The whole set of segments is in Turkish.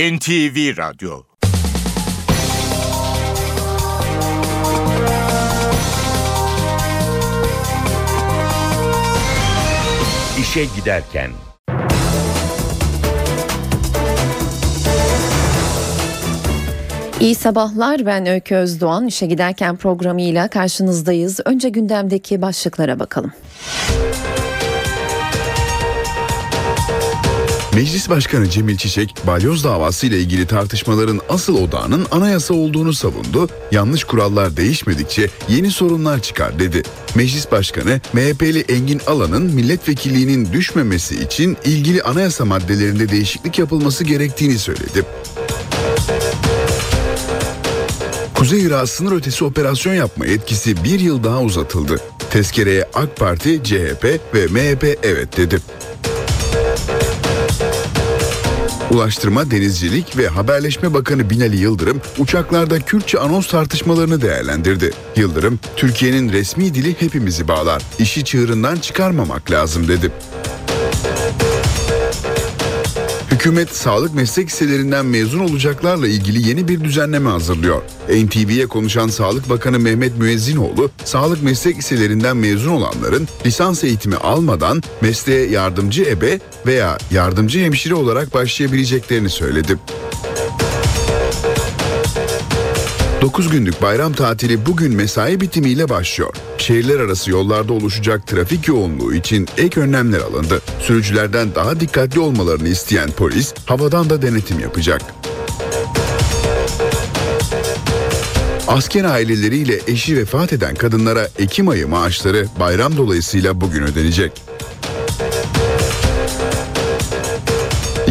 NTV Radyo İşe Giderken İyi sabahlar ben Öykü Özdoğan. İşe giderken programıyla karşınızdayız. Önce gündemdeki başlıklara bakalım. Meclis Başkanı Cemil Çiçek, balyoz davası ile ilgili tartışmaların asıl odağının anayasa olduğunu savundu. Yanlış kurallar değişmedikçe yeni sorunlar çıkar dedi. Meclis Başkanı MHP'li Engin Alan'ın milletvekilliğinin düşmemesi için ilgili anayasa maddelerinde değişiklik yapılması gerektiğini söyledi. Kuzey Irak sınır ötesi operasyon yapma etkisi bir yıl daha uzatıldı. Tezkereye AK Parti, CHP ve MHP evet dedi. Ulaştırma, Denizcilik ve Haberleşme Bakanı Binali Yıldırım uçaklarda Kürtçe anons tartışmalarını değerlendirdi. Yıldırım, Türkiye'nin resmi dili hepimizi bağlar. İşi çığırından çıkarmamak lazım dedi. Hükümet sağlık meslek liselerinden mezun olacaklarla ilgili yeni bir düzenleme hazırlıyor. NTV'ye konuşan Sağlık Bakanı Mehmet Müezzinoğlu, sağlık meslek liselerinden mezun olanların lisans eğitimi almadan mesleğe yardımcı ebe veya yardımcı hemşire olarak başlayabileceklerini söyledi. 9 günlük bayram tatili bugün mesai bitimiyle başlıyor. Şehirler arası yollarda oluşacak trafik yoğunluğu için ek önlemler alındı. Sürücülerden daha dikkatli olmalarını isteyen polis havadan da denetim yapacak. Asker aileleriyle eşi vefat eden kadınlara Ekim ayı maaşları bayram dolayısıyla bugün ödenecek.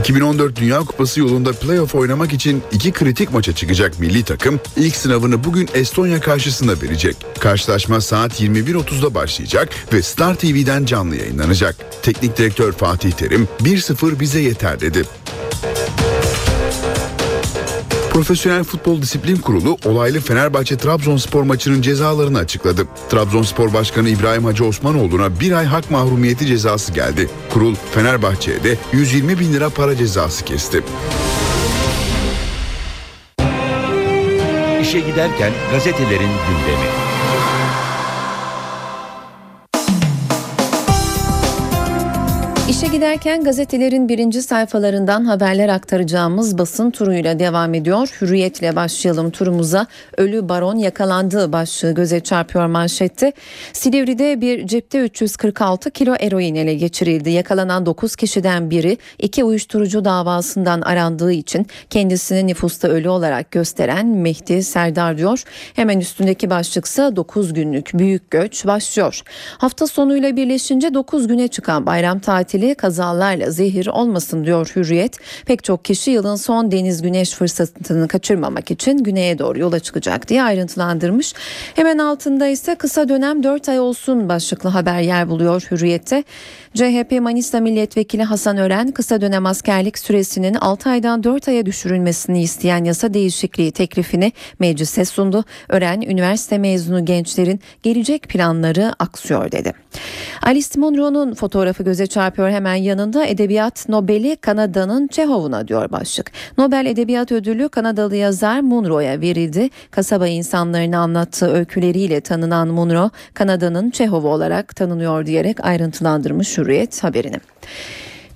2014 Dünya Kupası yolunda playoff oynamak için iki kritik maça çıkacak milli takım ilk sınavını bugün Estonya karşısında verecek. Karşılaşma saat 21.30'da başlayacak ve Star TV'den canlı yayınlanacak. Teknik direktör Fatih Terim 1-0 bize yeter dedi. Profesyonel Futbol Disiplin Kurulu olaylı Fenerbahçe Trabzonspor maçının cezalarını açıkladı. Trabzonspor Başkanı İbrahim Hacı Osmanoğlu'na bir ay hak mahrumiyeti cezası geldi. Kurul Fenerbahçe'ye de 120 bin lira para cezası kesti. İşe giderken gazetelerin gündemi. İşe giderken gazetelerin birinci sayfalarından haberler aktaracağımız basın turuyla devam ediyor. Hürriyetle başlayalım turumuza. Ölü baron yakalandığı başlığı göze çarpıyor manşette. Silivri'de bir cepte 346 kilo eroin ele geçirildi. Yakalanan 9 kişiden biri iki uyuşturucu davasından arandığı için kendisini nüfusta ölü olarak gösteren Mehdi Serdar diyor. Hemen üstündeki başlıksa 9 günlük büyük göç başlıyor. Hafta sonuyla birleşince 9 güne çıkan bayram tatili kazalarla zehir olmasın diyor Hürriyet. Pek çok kişi yılın son deniz güneş fırsatını kaçırmamak için güneye doğru yola çıkacak diye ayrıntılandırmış. Hemen altında ise kısa dönem 4 ay olsun başlıklı haber yer buluyor Hürriyet'te. CHP Manisa Milletvekili Hasan Ören kısa dönem askerlik süresinin 6 aydan 4 aya düşürülmesini isteyen yasa değişikliği teklifini meclise sundu. Ören üniversite mezunu gençlerin gelecek planları aksıyor dedi. Alice Munro'nun fotoğrafı göze çarpıyor hemen yanında Edebiyat Nobel'i Kanada'nın Çehov'una diyor başlık. Nobel Edebiyat Ödülü Kanadalı yazar Munro'ya verildi. Kasaba insanlarını anlattığı öyküleriyle tanınan Munro Kanada'nın Çehov'u olarak tanınıyor diyerek ayrıntılandırmış Hürriyet haberini.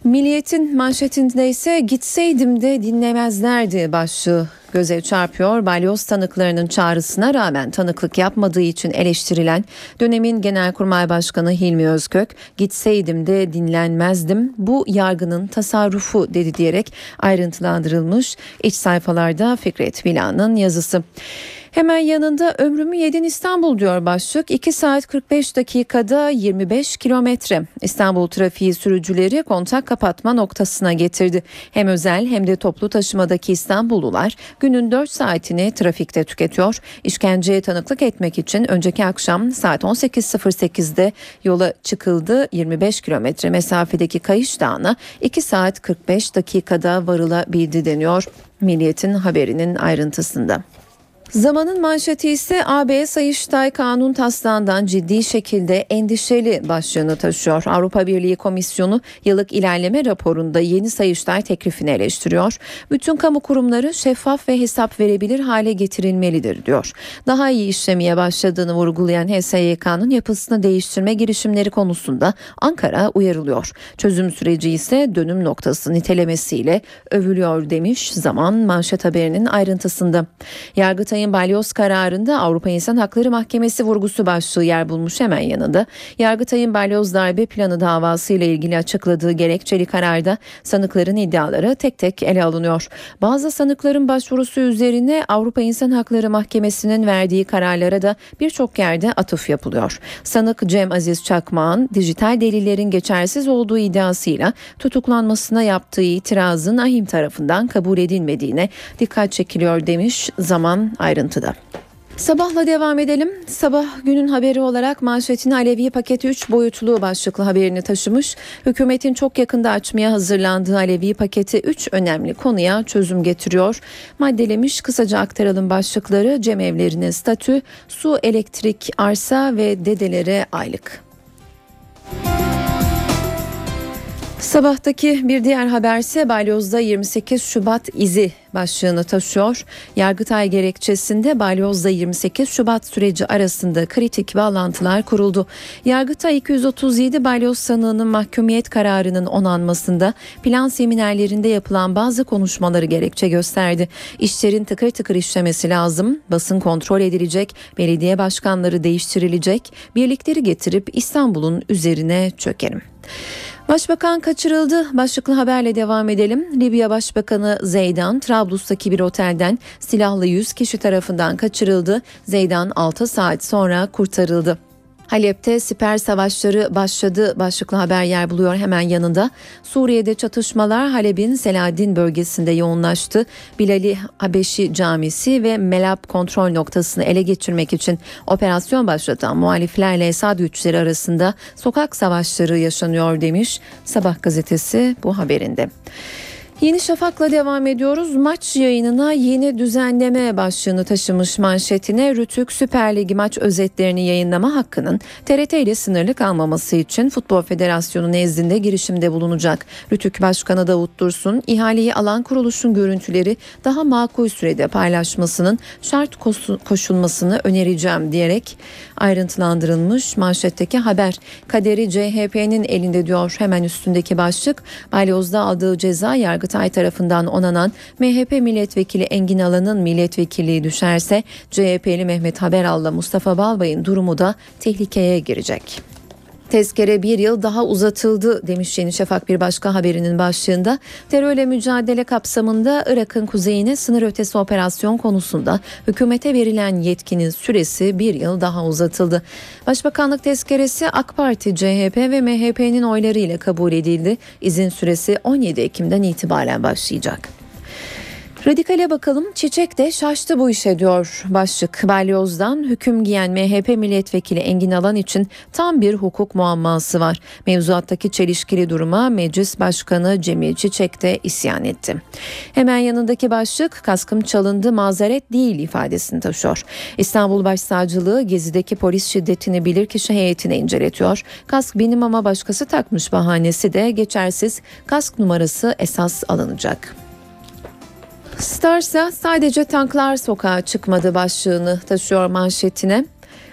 Milliyetin manşetinde ise gitseydim de dinlemezlerdi başlığı göze çarpıyor. Balyoz tanıklarının çağrısına rağmen tanıklık yapmadığı için eleştirilen dönemin Genelkurmay Başkanı Hilmi Özkök gitseydim de dinlenmezdim bu yargının tasarrufu dedi diyerek ayrıntılandırılmış iç sayfalarda Fikret Bila'nın yazısı. Hemen yanında ömrümü yedin İstanbul diyor başlık. 2 saat 45 dakikada 25 kilometre. İstanbul trafiği sürücüleri kontak kapatma noktasına getirdi. Hem özel hem de toplu taşımadaki İstanbullular günün 4 saatini trafikte tüketiyor. İşkenceye tanıklık etmek için önceki akşam saat 18.08'de yola çıkıldı. 25 kilometre mesafedeki Kayış Dağı'na 2 saat 45 dakikada varılabildi deniyor Milliyet'in haberinin ayrıntısında. Zamanın manşeti ise AB Sayıştay kanun taslağından ciddi şekilde endişeli başlığını taşıyor. Avrupa Birliği Komisyonu yıllık ilerleme raporunda yeni Sayıştay teklifini eleştiriyor. Bütün kamu kurumları şeffaf ve hesap verebilir hale getirilmelidir diyor. Daha iyi işlemeye başladığını vurgulayan HSYK'nın yapısını değiştirme girişimleri konusunda Ankara uyarılıyor. Çözüm süreci ise dönüm noktası nitelemesiyle övülüyor demiş zaman manşet haberinin ayrıntısında. Yargıtay'ın Yargıtay'ın balyoz kararında Avrupa İnsan Hakları Mahkemesi vurgusu başlığı yer bulmuş hemen yanında. Yargıtay'ın balyoz darbe planı davası ile ilgili açıkladığı gerekçeli kararda sanıkların iddiaları tek tek ele alınıyor. Bazı sanıkların başvurusu üzerine Avrupa İnsan Hakları Mahkemesi'nin verdiği kararlara da birçok yerde atıf yapılıyor. Sanık Cem Aziz Çakmağ'ın dijital delillerin geçersiz olduğu iddiasıyla tutuklanmasına yaptığı itirazın ahim tarafından kabul edilmediğine dikkat çekiliyor demiş zaman ayrı ayrıntıda. Sabahla devam edelim. Sabah günün haberi olarak manşetini Alevi paketi 3 boyutlu başlıklı haberini taşımış. Hükümetin çok yakında açmaya hazırlandığı Alevi paketi 3 önemli konuya çözüm getiriyor. Maddelemiş kısaca aktaralım başlıkları cemevlerine statü, su, elektrik, arsa ve dedelere aylık. Sabahtaki bir diğer haberse Balyoz'da 28 Şubat izi başlığını taşıyor. Yargıtay gerekçesinde Balyoz'da 28 Şubat süreci arasında kritik bağlantılar kuruldu. Yargıtay 237 Balyoz sanığının mahkumiyet kararının onanmasında plan seminerlerinde yapılan bazı konuşmaları gerekçe gösterdi. İşlerin tıkır tıkır işlemesi lazım, basın kontrol edilecek, belediye başkanları değiştirilecek, birlikleri getirip İstanbul'un üzerine çökerim. Başbakan kaçırıldı. Başlıklı haberle devam edelim. Libya Başbakanı Zeydan Trablus'taki bir otelden silahlı 100 kişi tarafından kaçırıldı. Zeydan 6 saat sonra kurtarıldı. Halep'te siper savaşları başladı başlıklı haber yer buluyor hemen yanında. Suriye'de çatışmalar Halep'in Selahaddin bölgesinde yoğunlaştı. Bilali Habeşi Camisi ve Melab kontrol noktasını ele geçirmek için operasyon başlatan muhaliflerle Esad güçleri arasında sokak savaşları yaşanıyor demiş Sabah gazetesi bu haberinde. Yeni Şafak'la devam ediyoruz. Maç yayınına yeni düzenleme başlığını taşımış manşetine Rütük Süper Ligi maç özetlerini yayınlama hakkının TRT ile sınırlı kalmaması için Futbol Federasyonu nezdinde girişimde bulunacak. Rütük Başkanı Davut Dursun, ihaleyi alan kuruluşun görüntüleri daha makul sürede paylaşmasının şart koşulmasını önereceğim diyerek ayrıntılandırılmış manşetteki haber. Kaderi CHP'nin elinde diyor hemen üstündeki başlık. Balyoz'da aldığı ceza Yargıtay tarafından onanan MHP milletvekili Engin Alan'ın milletvekilliği düşerse CHP'li Mehmet Haberal'la Mustafa Balbay'ın durumu da tehlikeye girecek. Tezkere bir yıl daha uzatıldı demiş Yeni Şafak bir başka haberinin başlığında. Terörle mücadele kapsamında Irak'ın kuzeyine sınır ötesi operasyon konusunda hükümete verilen yetkinin süresi bir yıl daha uzatıldı. Başbakanlık tezkeresi AK Parti, CHP ve MHP'nin oylarıyla kabul edildi. İzin süresi 17 Ekim'den itibaren başlayacak. Radikale bakalım Çiçek de şaştı bu işe diyor başlık. Balyoz'dan hüküm giyen MHP milletvekili Engin Alan için tam bir hukuk muamması var. Mevzuattaki çelişkili duruma Meclis Başkanı Cemil Çiçek de isyan etti. Hemen yanındaki başlık kaskım çalındı mazeret değil ifadesini taşıyor. İstanbul Başsavcılığı Gezi'deki polis şiddetini bilirkişi heyetine inceletiyor. Kask benim ama başkası takmış bahanesi de geçersiz kask numarası esas alınacak. Starsa sadece tanklar sokağa çıkmadı başlığını taşıyor manşetine.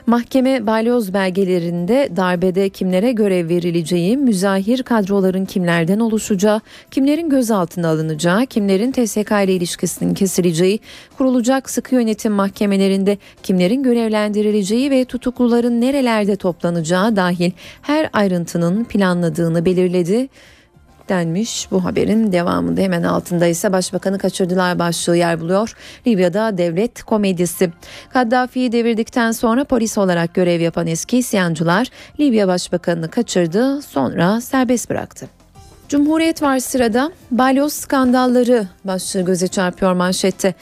Mahkeme balyoz belgelerinde darbede kimlere görev verileceği, müzahir kadroların kimlerden oluşacağı, kimlerin gözaltına alınacağı, kimlerin TSK ile ilişkisinin kesileceği, kurulacak sıkı yönetim mahkemelerinde kimlerin görevlendirileceği ve tutukluların nerelerde toplanacağı dahil her ayrıntının planladığını belirledi denmiş. Bu haberin devamında hemen altında ise başbakanı kaçırdılar başlığı yer buluyor. Libya'da devlet komedisi. Kaddafi'yi devirdikten sonra polis olarak görev yapan eski isyancılar Libya başbakanını kaçırdı sonra serbest bıraktı. Cumhuriyet var sırada. Balyoz skandalları başlığı göze çarpıyor manşette.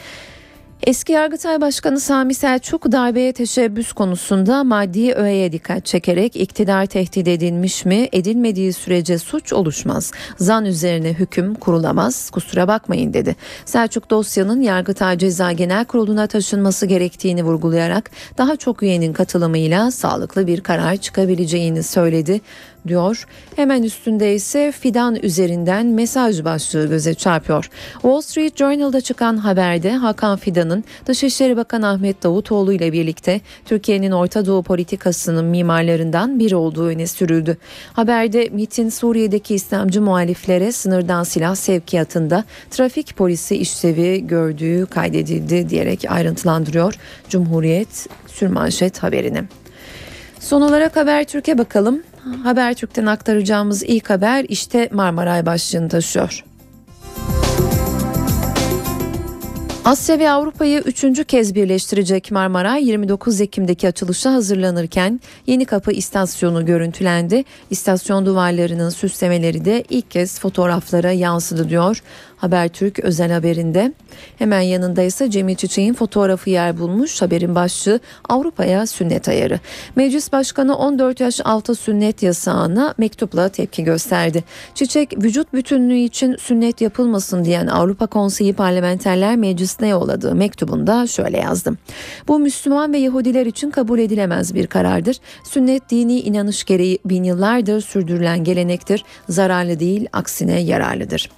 Eski Yargıtay Başkanı Sami Selçuk darbeye teşebbüs konusunda maddi öğeye dikkat çekerek iktidar tehdit edilmiş mi edilmediği sürece suç oluşmaz. Zan üzerine hüküm kurulamaz kusura bakmayın dedi. Selçuk dosyanın Yargıtay Ceza Genel Kurulu'na taşınması gerektiğini vurgulayarak daha çok üyenin katılımıyla sağlıklı bir karar çıkabileceğini söyledi diyor. Hemen üstünde ise fidan üzerinden mesaj başlığı göze çarpıyor. Wall Street Journal'da çıkan haberde Hakan Fidan'ın Dışişleri Bakanı Ahmet Davutoğlu ile birlikte Türkiye'nin Orta Doğu politikasının mimarlarından biri olduğu öne sürüldü. Haberde MIT'in Suriye'deki İslamcı muhaliflere sınırdan silah sevkiyatında trafik polisi işlevi gördüğü kaydedildi diyerek ayrıntılandırıyor Cumhuriyet sürmanşet haberini. Son olarak Habertürk'e bakalım. Habertürk'ten aktaracağımız ilk haber işte Marmaray başlığını taşıyor. Asya ve Avrupa'yı üçüncü kez birleştirecek Marmaray 29 Ekim'deki açılışa hazırlanırken Yeni Kapı istasyonu görüntülendi. İstasyon duvarlarının süslemeleri de ilk kez fotoğraflara yansıdı diyor Habertürk özel haberinde. Hemen yanında ise Cemil Çiçek'in fotoğrafı yer bulmuş. Haberin başlığı Avrupa'ya sünnet ayarı. Meclis Başkanı 14 yaş altı sünnet yasağına mektupla tepki gösterdi. Çiçek vücut bütünlüğü için sünnet yapılmasın diyen Avrupa Konseyi Parlamenterler Meclisi'ne yolladığı mektubunda şöyle yazdım. Bu Müslüman ve Yahudiler için kabul edilemez bir karardır. Sünnet dini inanış gereği bin yıllardır sürdürülen gelenektir. Zararlı değil aksine yararlıdır.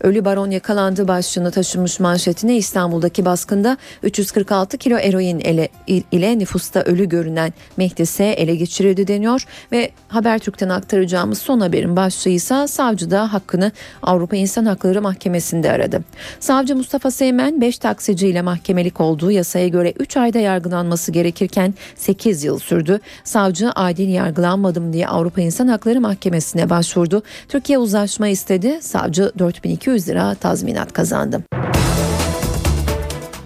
Ölü baron yakalandığı başlığını taşımış manşetine İstanbul'daki baskında 346 kilo eroin ele, ile nüfusta ölü görünen Mehdi ele geçirildi deniyor ve Habertürk'ten aktaracağımız son haberin başlığı ise savcı da hakkını Avrupa İnsan Hakları Mahkemesi'nde aradı. Savcı Mustafa Seymen 5 taksiciyle mahkemelik olduğu yasaya göre 3 ayda yargılanması gerekirken 8 yıl sürdü. Savcı adil yargılanmadım diye Avrupa İnsan Hakları Mahkemesi'ne başvurdu. Türkiye uzlaşma istedi. Savcı 4200 lira tazminat kazandı.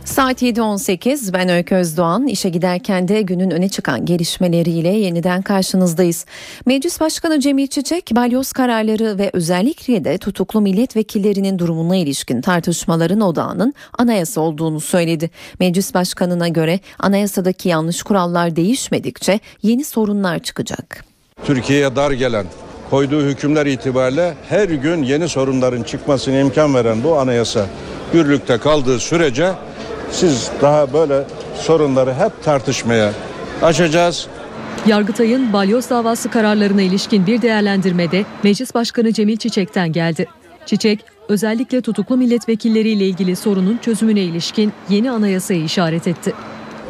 Saat 7.18 ben Öykü Özdoğan işe giderken de günün öne çıkan gelişmeleriyle yeniden karşınızdayız. Meclis Başkanı Cemil Çiçek balyoz kararları ve özellikle de tutuklu milletvekillerinin durumuna ilişkin tartışmaların odağının anayasa olduğunu söyledi. Meclis Başkanı'na göre anayasadaki yanlış kurallar değişmedikçe yeni sorunlar çıkacak. Türkiye'ye dar gelen koyduğu hükümler itibariyle her gün yeni sorunların çıkmasına imkan veren bu anayasa yürürlükte kaldığı sürece siz daha böyle sorunları hep tartışmaya açacağız. Yargıtay'ın balyoz davası kararlarına ilişkin bir değerlendirmede Meclis Başkanı Cemil Çiçek'ten geldi. Çiçek, özellikle tutuklu milletvekilleriyle ilgili sorunun çözümüne ilişkin yeni anayasayı işaret etti.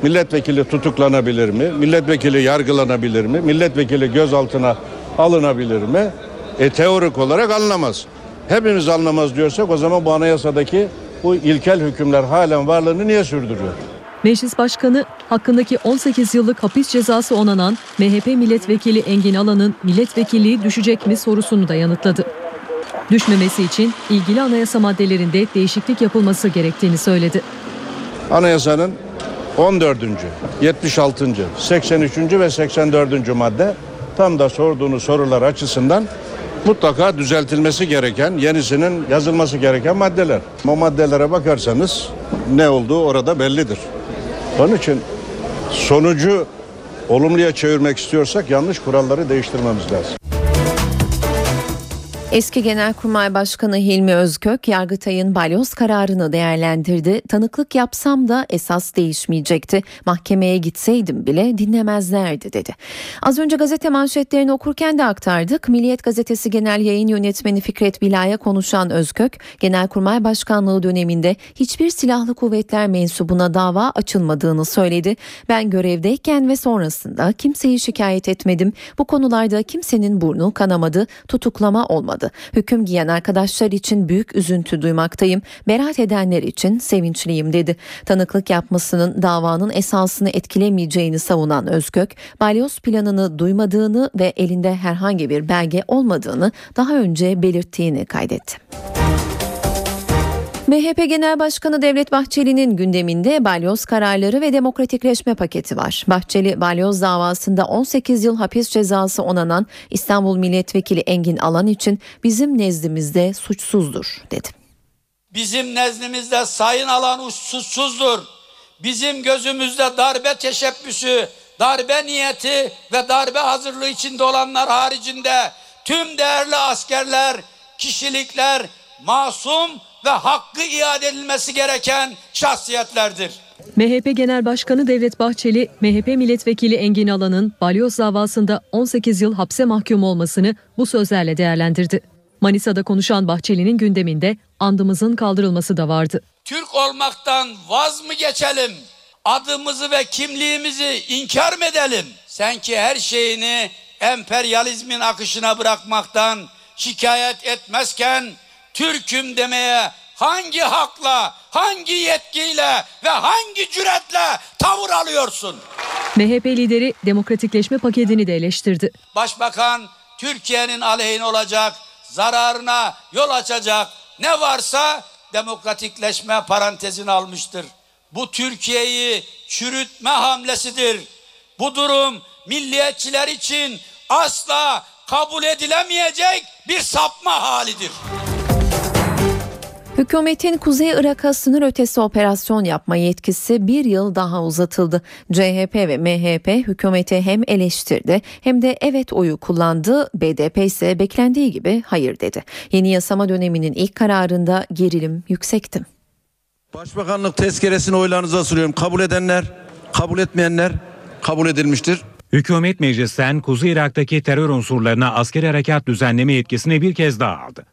Milletvekili tutuklanabilir mi? Milletvekili yargılanabilir mi? Milletvekili gözaltına alınabilir mi? E teorik olarak anlamaz. Hepimiz anlamaz diyorsak o zaman bu anayasadaki bu ilkel hükümler halen varlığını niye sürdürüyor? Meclis Başkanı hakkındaki 18 yıllık hapis cezası onanan MHP milletvekili Engin Alan'ın milletvekilliği düşecek mi sorusunu da yanıtladı. Düşmemesi için ilgili anayasa maddelerinde değişiklik yapılması gerektiğini söyledi. Anayasanın 14. 76. 83. ve 84. madde tam da sorduğunuz sorular açısından mutlaka düzeltilmesi gereken, yenisinin yazılması gereken maddeler. O maddelere bakarsanız ne olduğu orada bellidir. Onun için sonucu olumluya çevirmek istiyorsak yanlış kuralları değiştirmemiz lazım. Eski Genelkurmay Başkanı Hilmi Özkök Yargıtay'ın balyoz kararını değerlendirdi. Tanıklık yapsam da esas değişmeyecekti. Mahkemeye gitseydim bile dinlemezlerdi dedi. Az önce gazete manşetlerini okurken de aktardık. Milliyet Gazetesi Genel Yayın Yönetmeni Fikret Bila'ya konuşan Özkök, Genelkurmay Başkanlığı döneminde hiçbir silahlı kuvvetler mensubuna dava açılmadığını söyledi. Ben görevdeyken ve sonrasında kimseyi şikayet etmedim. Bu konularda kimsenin burnu kanamadı, tutuklama olmadı aldı. Hüküm giyen arkadaşlar için büyük üzüntü duymaktayım. Beraat edenler için sevinçliyim dedi. Tanıklık yapmasının davanın esasını etkilemeyeceğini savunan Özkök, balyoz planını duymadığını ve elinde herhangi bir belge olmadığını daha önce belirttiğini kaydetti. MHP Genel Başkanı Devlet Bahçeli'nin gündeminde balyoz kararları ve demokratikleşme paketi var. Bahçeli balyoz davasında 18 yıl hapis cezası onanan İstanbul Milletvekili Engin Alan için bizim nezdimizde suçsuzdur dedi. Bizim nezdimizde Sayın Alan suçsuzdur. bizim gözümüzde darbe teşebbüsü, darbe niyeti ve darbe hazırlığı içinde olanlar haricinde tüm değerli askerler, kişilikler masum ve hakkı iade edilmesi gereken şahsiyetlerdir. MHP Genel Başkanı Devlet Bahçeli, MHP Milletvekili Engin Alan'ın balyoz davasında 18 yıl hapse mahkum olmasını bu sözlerle değerlendirdi. Manisa'da konuşan Bahçeli'nin gündeminde andımızın kaldırılması da vardı. Türk olmaktan vaz mı geçelim? Adımızı ve kimliğimizi inkar mı edelim? Sen ki her şeyini emperyalizmin akışına bırakmaktan şikayet etmezken Türk'üm demeye hangi hakla, hangi yetkiyle ve hangi cüretle tavır alıyorsun? MHP lideri demokratikleşme paketini de eleştirdi. Başbakan Türkiye'nin aleyhine olacak, zararına yol açacak ne varsa demokratikleşme parantezini almıştır. Bu Türkiye'yi çürütme hamlesidir. Bu durum milliyetçiler için asla kabul edilemeyecek bir sapma halidir. Hükümetin Kuzey Irak'a sınır ötesi operasyon yapma yetkisi bir yıl daha uzatıldı. CHP ve MHP hükümete hem eleştirdi hem de evet oyu kullandı. BDP ise beklendiği gibi hayır dedi. Yeni yasama döneminin ilk kararında gerilim yüksekti. Başbakanlık tezkeresini oylarınıza sunuyorum. Kabul edenler, kabul etmeyenler kabul edilmiştir. Hükümet meclisten Kuzey Irak'taki terör unsurlarına askeri harekat düzenleme yetkisini bir kez daha aldı.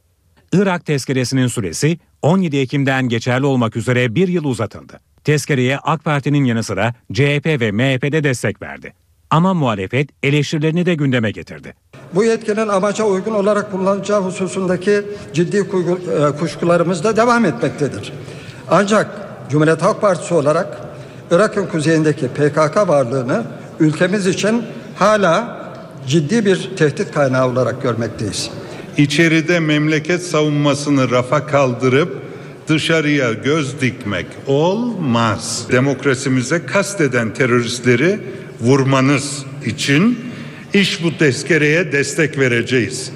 Irak tezkeresinin süresi 17 Ekim'den geçerli olmak üzere bir yıl uzatıldı. Tezkereye AK Parti'nin yanı sıra CHP ve MHP'de destek verdi. Ama muhalefet eleştirilerini de gündeme getirdi. Bu yetkinin amaca uygun olarak kullanılacağı hususundaki ciddi e, kuşkularımız da devam etmektedir. Ancak Cumhuriyet Halk Partisi olarak Irak'ın kuzeyindeki PKK varlığını ülkemiz için hala ciddi bir tehdit kaynağı olarak görmekteyiz. İçeride memleket savunmasını rafa kaldırıp dışarıya göz dikmek olmaz. Demokrasimize kasteden teröristleri vurmanız için iş bu tezkereye destek vereceğiz.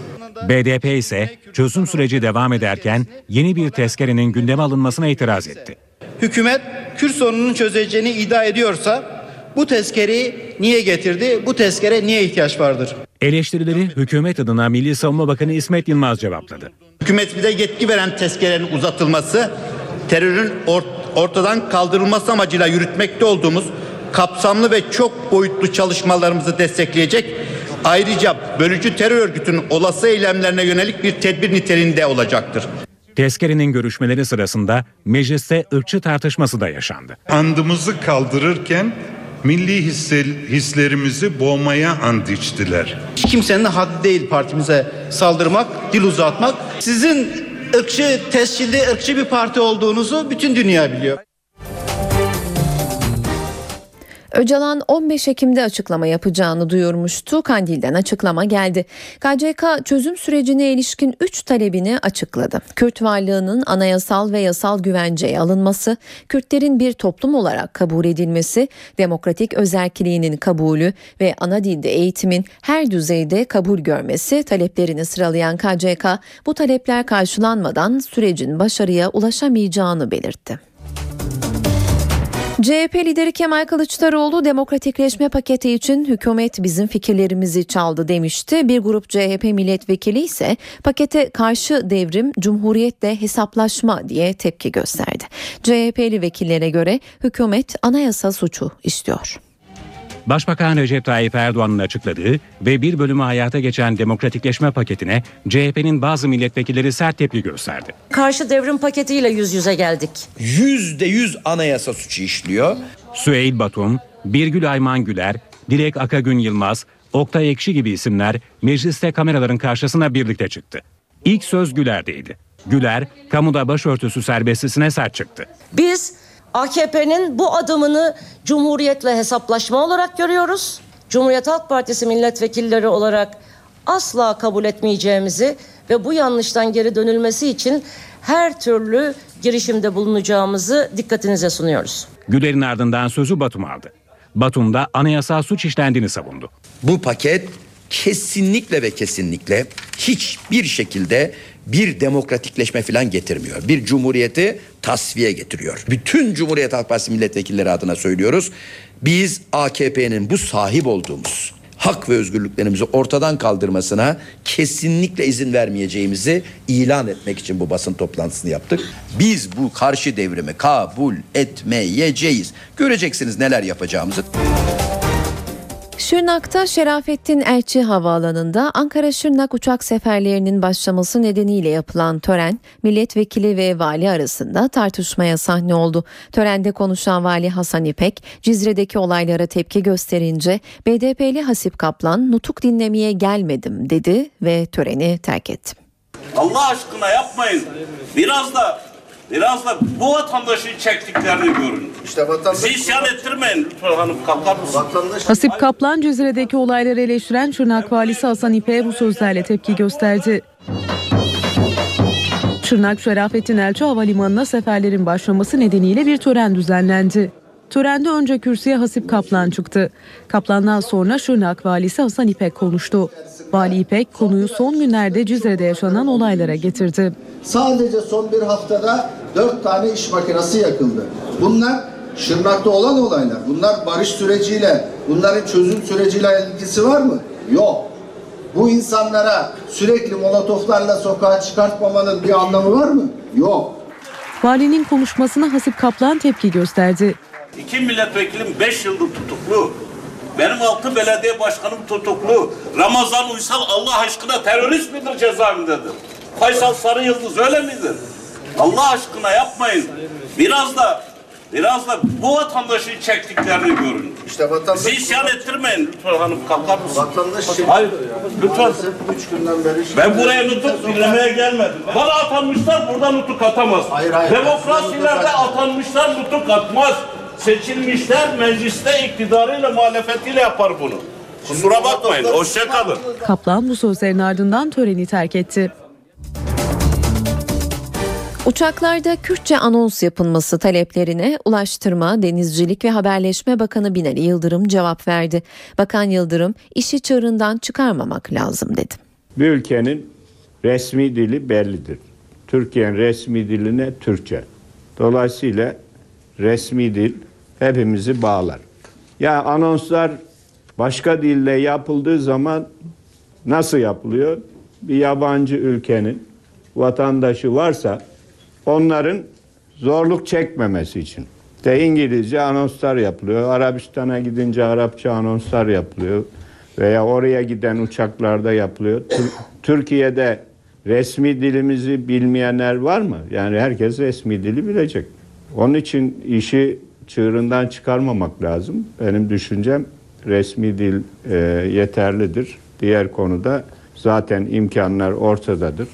BDP ise çözüm süreci devam ederken yeni bir tezkerenin gündeme alınmasına itiraz etti. Hükümet Kürt sorununu çözeceğini iddia ediyorsa bu tezkereyi niye getirdi? Bu tezkere niye ihtiyaç vardır? Eleştirileri hükümet adına Milli Savunma Bakanı İsmet Yılmaz cevapladı. Hükümet bize yetki veren tezkerenin uzatılması terörün ort ortadan kaldırılması amacıyla yürütmekte olduğumuz kapsamlı ve çok boyutlu çalışmalarımızı destekleyecek Ayrıca bölücü terör örgütünün olası eylemlerine yönelik bir tedbir niteliğinde olacaktır. Tezkerenin görüşmeleri sırasında mecliste ırkçı tartışması da yaşandı. Andımızı kaldırırken milli hislerimizi boğmaya and içtiler. Kimsenin haddi değil partimize saldırmak, dil uzatmak. Sizin ırkçı, tescilli ırkçı bir parti olduğunuzu bütün dünya biliyor. Öcalan 15 Ekim'de açıklama yapacağını duyurmuştu. Kandil'den açıklama geldi. KCK çözüm sürecine ilişkin 3 talebini açıkladı. Kürt varlığının anayasal ve yasal güvenceye alınması, Kürtlerin bir toplum olarak kabul edilmesi, demokratik özerkiliğinin kabulü ve ana dilde eğitimin her düzeyde kabul görmesi taleplerini sıralayan KCK bu talepler karşılanmadan sürecin başarıya ulaşamayacağını belirtti. CHP lideri Kemal Kılıçdaroğlu demokratikleşme paketi için hükümet bizim fikirlerimizi çaldı demişti. Bir grup CHP milletvekili ise pakete karşı devrim cumhuriyetle hesaplaşma diye tepki gösterdi. CHP'li vekillere göre hükümet anayasa suçu istiyor. Başbakan Recep Tayyip Erdoğan'ın açıkladığı ve bir bölümü hayata geçen demokratikleşme paketine CHP'nin bazı milletvekilleri sert tepki gösterdi. Karşı devrim paketiyle yüz yüze geldik. Yüzde yüz anayasa suçu işliyor. Süheyl Batum, Birgül Ayman Güler, Dilek Akagün Yılmaz, Oktay Ekşi gibi isimler mecliste kameraların karşısına birlikte çıktı. İlk söz Güler'deydi. Güler, kamuda başörtüsü serbestisine sert çıktı. Biz AKP'nin bu adımını Cumhuriyet'le hesaplaşma olarak görüyoruz. Cumhuriyet Halk Partisi milletvekilleri olarak asla kabul etmeyeceğimizi ve bu yanlıştan geri dönülmesi için her türlü girişimde bulunacağımızı dikkatinize sunuyoruz. Güler'in ardından sözü Batum aldı. Batum da anayasal suç işlendiğini savundu. Bu paket kesinlikle ve kesinlikle hiçbir şekilde bir demokratikleşme falan getirmiyor. Bir cumhuriyeti tasfiye getiriyor. Bütün Cumhuriyet Halk Partisi milletvekilleri adına söylüyoruz. Biz AKP'nin bu sahip olduğumuz hak ve özgürlüklerimizi ortadan kaldırmasına kesinlikle izin vermeyeceğimizi ilan etmek için bu basın toplantısını yaptık. Biz bu karşı devrimi kabul etmeyeceğiz. Göreceksiniz neler yapacağımızı. Şırnak'ta Şerafettin Elçi Havaalanı'nda Ankara-Şırnak uçak seferlerinin başlaması nedeniyle yapılan tören milletvekili ve vali arasında tartışmaya sahne oldu. Törende konuşan vali Hasan İpek, Cizre'deki olaylara tepki gösterince BDP'li Hasip Kaplan nutuk dinlemeye gelmedim dedi ve töreni terk etti. Allah aşkına yapmayın. Biraz da Biraz da bu vatandaşın çektiklerini görün. İşte vatandaş... Bizi isyan ettirmeyin lütfen hanım kalkar mısın? Vatandaş... Hasip Kaplan Cizre'deki olayları eleştiren Şırnak Valisi Hasan İpek'e bu sözlerle tepki gösterdi. Şırnak Şerafettin Elçi Havalimanı'na seferlerin başlaması nedeniyle bir tören düzenlendi. Törende önce kürsüye Hasip Kaplan çıktı. Kaplan'dan sonra Şırnak Valisi Hasan İpek konuştu. Vali İpek konuyu son günlerde Cizre'de yaşanan olaylara getirdi. Sadece son bir haftada dört tane iş makinesi yakıldı. Bunlar Şırnak'ta olan olaylar. Bunlar barış süreciyle, bunların çözüm süreciyle ilgisi var mı? Yok. Bu insanlara sürekli molotoflarla sokağa çıkartmamanın bir anlamı var mı? Yok. Valinin konuşmasına Hasip Kaplan tepki gösterdi. İki milletvekilim beş yıldır tutuklu. Benim altı belediye başkanım tutuklu. Ramazan Uysal Allah aşkına terörist midir cezaevindedir? Faysal Sarı Yıldız öyle midir? Allah aşkına yapmayın. Biraz da biraz da bu vatandaşın çektiklerini görün. İşte vatandaş... Bizi isyan ettirmeyin lütfen hanım kalkar mısın? Vatandaş Hayır lütfen. Üç günden beri... Ben buraya nutuk dinlemeye gelmedim. Bana atanmışlar burada nutuk atamaz. Hayır, hayır. Demokrasilerde atanmışlar nutuk atmaz. Seçilmişler mecliste iktidarıyla muhalefetiyle yapar bunu. Kusura bakmayın. Hoşçakalın. Kaplan bu sözlerin ardından töreni terk etti. Uçaklarda Kürtçe anons yapılması taleplerine Ulaştırma, Denizcilik ve Haberleşme Bakanı Binali Yıldırım cevap verdi. Bakan Yıldırım işi çığırından çıkarmamak lazım dedi. Bir ülkenin resmi dili bellidir. Türkiye'nin resmi diline Türkçe. Dolayısıyla resmi dil hepimizi bağlar. Ya anonslar başka dille yapıldığı zaman nasıl yapılıyor? Bir yabancı ülkenin vatandaşı varsa onların zorluk çekmemesi için. De İngilizce anonslar yapılıyor. Arabistan'a gidince Arapça anonslar yapılıyor. Veya oraya giden uçaklarda yapılıyor. Türkiye'de resmi dilimizi bilmeyenler var mı? Yani herkes resmi dili bilecek. Onun için işi çığırından çıkarmamak lazım. Benim düşüncem resmi dil e, yeterlidir. Diğer konuda zaten imkanlar ortadadır.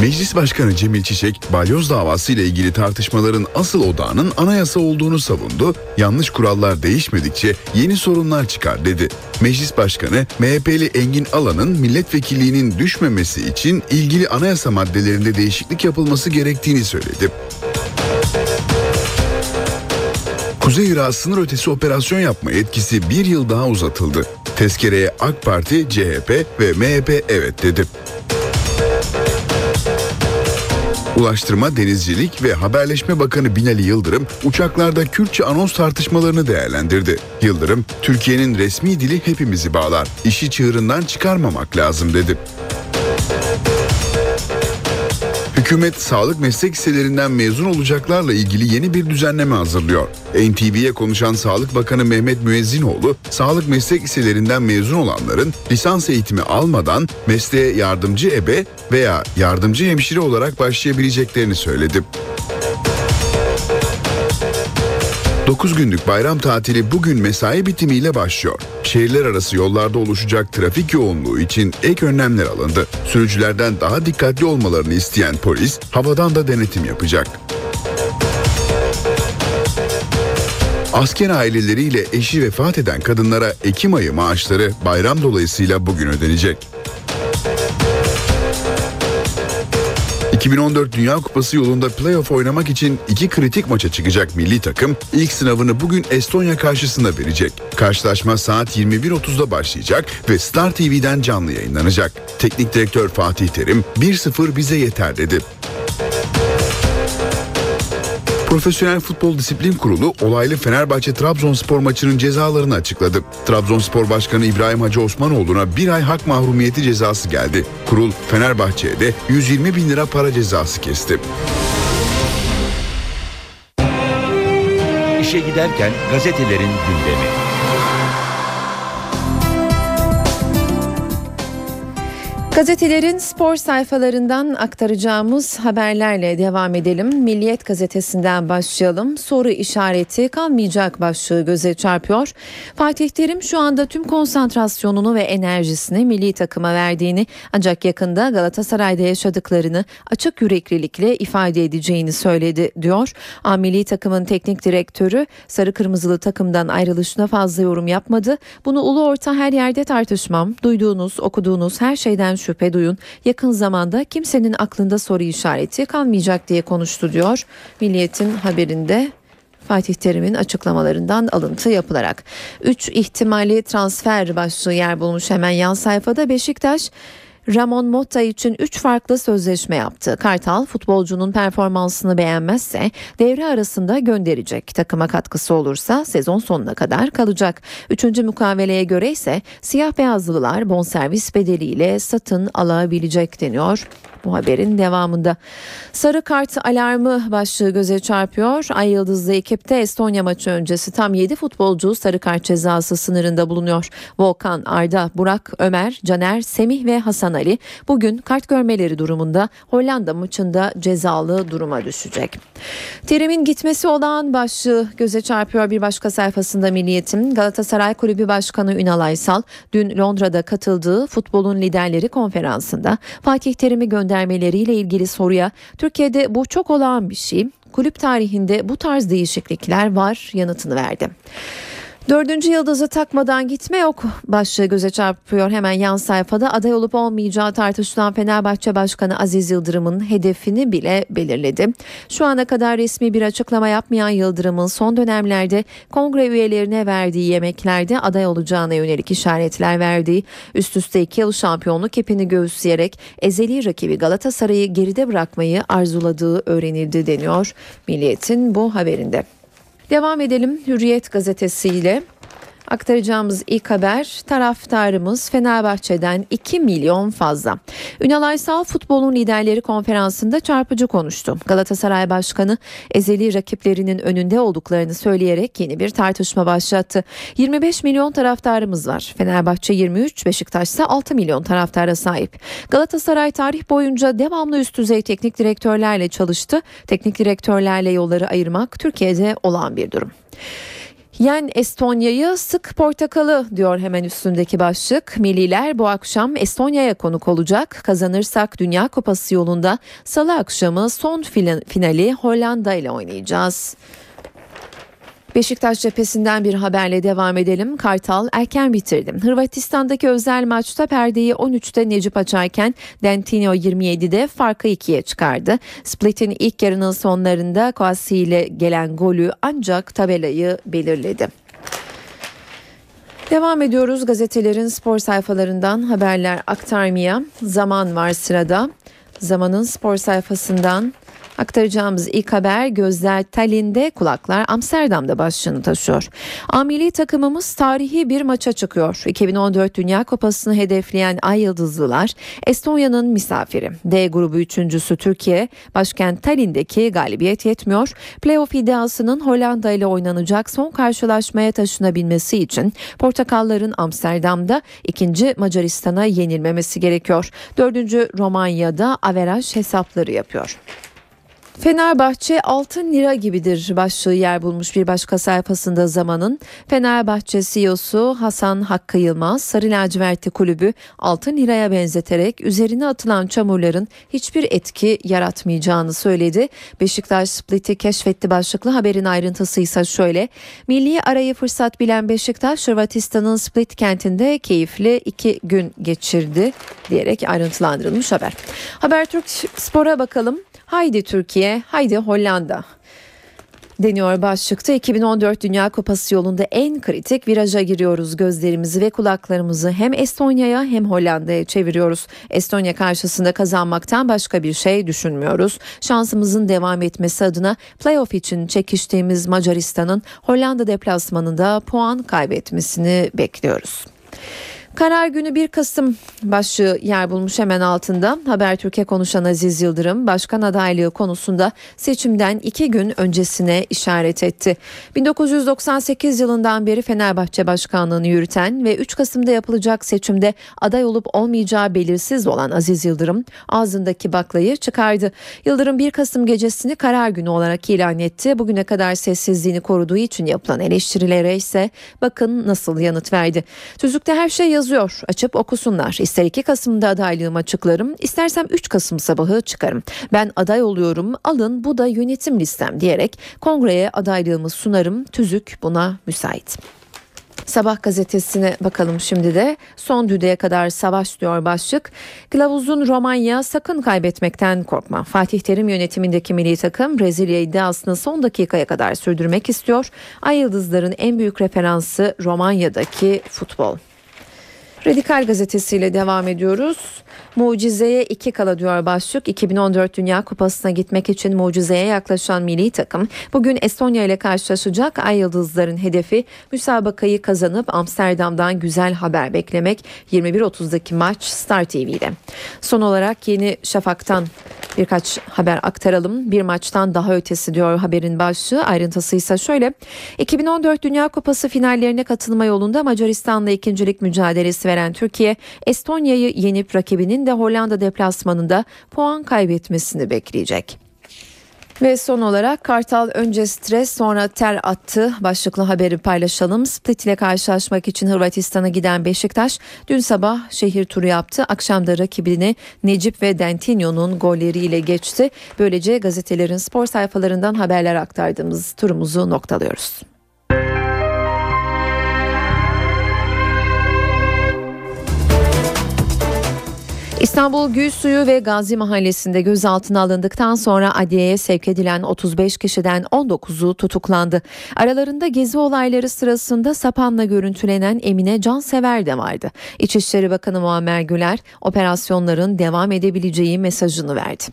Meclis Başkanı Cemil Çiçek, balyoz davası ile ilgili tartışmaların asıl odağının anayasa olduğunu savundu. Yanlış kurallar değişmedikçe yeni sorunlar çıkar dedi. Meclis Başkanı MHP'li Engin Alan'ın milletvekilliğinin düşmemesi için ilgili anayasa maddelerinde değişiklik yapılması gerektiğini söyledi. Kuzey Irak sınır ötesi operasyon yapma etkisi bir yıl daha uzatıldı. Tezkereye AK Parti, CHP ve MHP evet dedi. Ulaştırma, Denizcilik ve Haberleşme Bakanı Binali Yıldırım uçaklarda Kürtçe anons tartışmalarını değerlendirdi. Yıldırım, Türkiye'nin resmi dili hepimizi bağlar. İşi çığırından çıkarmamak lazım dedi. Hükümet sağlık meslek liselerinden mezun olacaklarla ilgili yeni bir düzenleme hazırlıyor. NTV'ye konuşan Sağlık Bakanı Mehmet Müezzinoğlu, sağlık meslek liselerinden mezun olanların lisans eğitimi almadan mesleğe yardımcı ebe veya yardımcı hemşire olarak başlayabileceklerini söyledi. 9 günlük bayram tatili bugün mesai bitimiyle başlıyor. Şehirler arası yollarda oluşacak trafik yoğunluğu için ek önlemler alındı. Sürücülerden daha dikkatli olmalarını isteyen polis havadan da denetim yapacak. Asker aileleriyle eşi vefat eden kadınlara Ekim ayı maaşları bayram dolayısıyla bugün ödenecek. 2014 Dünya Kupası yolunda playoff oynamak için iki kritik maça çıkacak milli takım ilk sınavını bugün Estonya karşısında verecek. Karşılaşma saat 21.30'da başlayacak ve Star TV'den canlı yayınlanacak. Teknik direktör Fatih Terim 1-0 bize yeter dedi. Profesyonel Futbol Disiplin Kurulu olaylı Fenerbahçe Trabzonspor maçının cezalarını açıkladı. Trabzonspor Başkanı İbrahim Hacı Osmanoğlu'na bir ay hak mahrumiyeti cezası geldi. Kurul Fenerbahçe'ye de 120 bin lira para cezası kesti. İşe giderken gazetelerin gündemi. Gazetelerin spor sayfalarından aktaracağımız haberlerle devam edelim. Milliyet gazetesinden başlayalım. Soru işareti kalmayacak başlığı göze çarpıyor. Fatih Terim şu anda tüm konsantrasyonunu ve enerjisini milli takıma verdiğini ancak yakında Galatasaray'da yaşadıklarını açık yüreklilikle ifade edeceğini söyledi diyor. A milli takımın teknik direktörü sarı kırmızılı takımdan ayrılışına fazla yorum yapmadı. Bunu ulu orta her yerde tartışmam. Duyduğunuz, okuduğunuz her şeyden şüphe duyun. Yakın zamanda kimsenin aklında soru işareti kalmayacak diye konuştu diyor. Milliyet'in haberinde Fatih Terim'in açıklamalarından alıntı yapılarak. 3 ihtimali transfer başlığı yer bulmuş hemen yan sayfada Beşiktaş Ramon Motta için 3 farklı sözleşme yaptı. Kartal futbolcunun performansını beğenmezse devre arasında gönderecek. Takıma katkısı olursa sezon sonuna kadar kalacak. Üçüncü mukaveleye göre ise siyah beyazlılar bonservis bedeliyle satın alabilecek deniyor bu haberin devamında. Sarı kart alarmı başlığı göze çarpıyor. Ay Yıldızlı ekipte Estonya maçı öncesi tam 7 futbolcu sarı kart cezası sınırında bulunuyor. Volkan, Arda, Burak, Ömer, Caner, Semih ve Hasan Ali bugün kart görmeleri durumunda Hollanda maçında cezalı duruma düşecek. Terim'in gitmesi olan başlığı göze çarpıyor bir başka sayfasında Milliyet'in Galatasaray Kulübü Başkanı Ünal Aysal dün Londra'da katıldığı futbolun liderleri konferansında Fatih Terim'i göndermeleriyle ilgili soruya Türkiye'de bu çok olağan bir şey. Kulüp tarihinde bu tarz değişiklikler var yanıtını verdi. Dördüncü yıldızı takmadan gitme yok başlığı göze çarpıyor hemen yan sayfada aday olup olmayacağı tartışılan Fenerbahçe Başkanı Aziz Yıldırım'ın hedefini bile belirledi. Şu ana kadar resmi bir açıklama yapmayan Yıldırım'ın son dönemlerde kongre üyelerine verdiği yemeklerde aday olacağına yönelik işaretler verdiği üst üste iki yıl şampiyonluk ipini göğüsleyerek ezeli rakibi Galatasaray'ı geride bırakmayı arzuladığı öğrenildi deniyor Milliyet'in bu haberinde. Devam edelim Hürriyet gazetesiyle. Aktaracağımız ilk haber taraftarımız Fenerbahçe'den 2 milyon fazla. Ünal Aysal futbolun liderleri konferansında çarpıcı konuştu. Galatasaray Başkanı ezeli rakiplerinin önünde olduklarını söyleyerek yeni bir tartışma başlattı. 25 milyon taraftarımız var. Fenerbahçe 23, Beşiktaş ise 6 milyon taraftara sahip. Galatasaray tarih boyunca devamlı üst düzey teknik direktörlerle çalıştı. Teknik direktörlerle yolları ayırmak Türkiye'de olan bir durum. Yen Estonya'yı sık portakalı diyor hemen üstündeki başlık. Milliler bu akşam Estonya'ya konuk olacak. Kazanırsak Dünya Kupası yolunda salı akşamı son finali Hollanda ile oynayacağız. Beşiktaş cephesinden bir haberle devam edelim. Kartal erken bitirdi. Hırvatistan'daki özel maçta perdeyi 13'te Necip açarken Dentino 27'de farkı 2'ye çıkardı. Split'in ilk yarının sonlarında Kwasi ile gelen golü ancak tabelayı belirledi. Devam ediyoruz gazetelerin spor sayfalarından haberler aktarmaya. Zaman var sırada. Zamanın spor sayfasından Aktaracağımız ilk haber gözler Tallinn'de kulaklar Amsterdam'da başlığını taşıyor. Amili takımımız tarihi bir maça çıkıyor. 2014 Dünya Kupası'nı hedefleyen Ay Yıldızlılar Estonya'nın misafiri. D grubu üçüncüsü Türkiye başkent Tallinn'deki galibiyet yetmiyor. Playoff iddiasının Hollanda ile oynanacak son karşılaşmaya taşınabilmesi için Portakalların Amsterdam'da ikinci Macaristan'a yenilmemesi gerekiyor. Dördüncü Romanya'da averaj hesapları yapıyor. Fenerbahçe altın lira gibidir başlığı yer bulmuş bir başka sayfasında zamanın. Fenerbahçe CEO'su Hasan Hakkı Yılmaz sarı lacivertli kulübü altın liraya benzeterek üzerine atılan çamurların hiçbir etki yaratmayacağını söyledi. Beşiktaş Split'i keşfetti başlıklı haberin ayrıntısı ise şöyle. Milli arayı fırsat bilen Beşiktaş Hırvatistan'ın Split kentinde keyifli iki gün geçirdi diyerek ayrıntılandırılmış haber. Habertürk Spor'a bakalım. Haydi Türkiye, haydi Hollanda deniyor başlıkta 2014 Dünya Kupası yolunda en kritik viraja giriyoruz. Gözlerimizi ve kulaklarımızı hem Estonya'ya hem Hollanda'ya çeviriyoruz. Estonya karşısında kazanmaktan başka bir şey düşünmüyoruz. Şansımızın devam etmesi adına playoff için çekiştiğimiz Macaristan'ın Hollanda deplasmanında puan kaybetmesini bekliyoruz. Karar günü 1 Kasım başlığı yer bulmuş hemen altında. Habertürk'e konuşan Aziz Yıldırım başkan adaylığı konusunda seçimden iki gün öncesine işaret etti. 1998 yılından beri Fenerbahçe başkanlığını yürüten ve 3 Kasım'da yapılacak seçimde aday olup olmayacağı belirsiz olan Aziz Yıldırım ağzındaki baklayı çıkardı. Yıldırım 1 Kasım gecesini karar günü olarak ilan etti. Bugüne kadar sessizliğini koruduğu için yapılan eleştirilere ise bakın nasıl yanıt verdi. Tüzükte her şey yazıyor yazıyor. Açıp okusunlar. İster 2 Kasım'da adaylığımı açıklarım, istersem 3 Kasım sabahı çıkarım. Ben aday oluyorum, alın bu da yönetim listem diyerek kongreye adaylığımı sunarım. Tüzük buna müsait. Sabah gazetesine bakalım şimdi de. Son düdüğe kadar savaş diyor başlık. Kılavuzun Romanya sakın kaybetmekten korkma. Fatih Terim yönetimindeki milli takım Brezilya iddiasını son dakikaya kadar sürdürmek istiyor. Ay Yıldızların en büyük referansı Romanya'daki futbol. Radikal gazetesiyle devam ediyoruz. Mucizeye iki kala diyor başlık. 2014 Dünya Kupası'na gitmek için mucizeye yaklaşan milli takım bugün Estonya ile karşılaşacak. Ay Yıldızların hedefi müsabakayı kazanıp Amsterdam'dan güzel haber beklemek. 21.30'daki maç Star TV'de. Son olarak Yeni Şafak'tan birkaç haber aktaralım. Bir maçtan daha ötesi diyor haberin başlığı. Ayrıntısı ise şöyle. 2014 Dünya Kupası finallerine katılma yolunda Macaristan'la ikincilik mücadelesi veren Türkiye, Estonya'yı yenip rakibinin de Hollanda deplasmanında puan kaybetmesini bekleyecek. Ve son olarak Kartal önce stres sonra ter attı başlıklı haberi paylaşalım. Split ile karşılaşmak için Hırvatistan'a giden Beşiktaş dün sabah şehir turu yaptı. Akşamda rakibini Necip ve Dentinho'nun golleriyle geçti. Böylece gazetelerin spor sayfalarından haberler aktardığımız turumuzu noktalıyoruz. İstanbul Gülsuyu ve Gazi Mahallesi'nde gözaltına alındıktan sonra adliyeye sevk edilen 35 kişiden 19'u tutuklandı. Aralarında gezi olayları sırasında sapanla görüntülenen Emine Cansever de vardı. İçişleri Bakanı Muammer Güler operasyonların devam edebileceği mesajını verdi.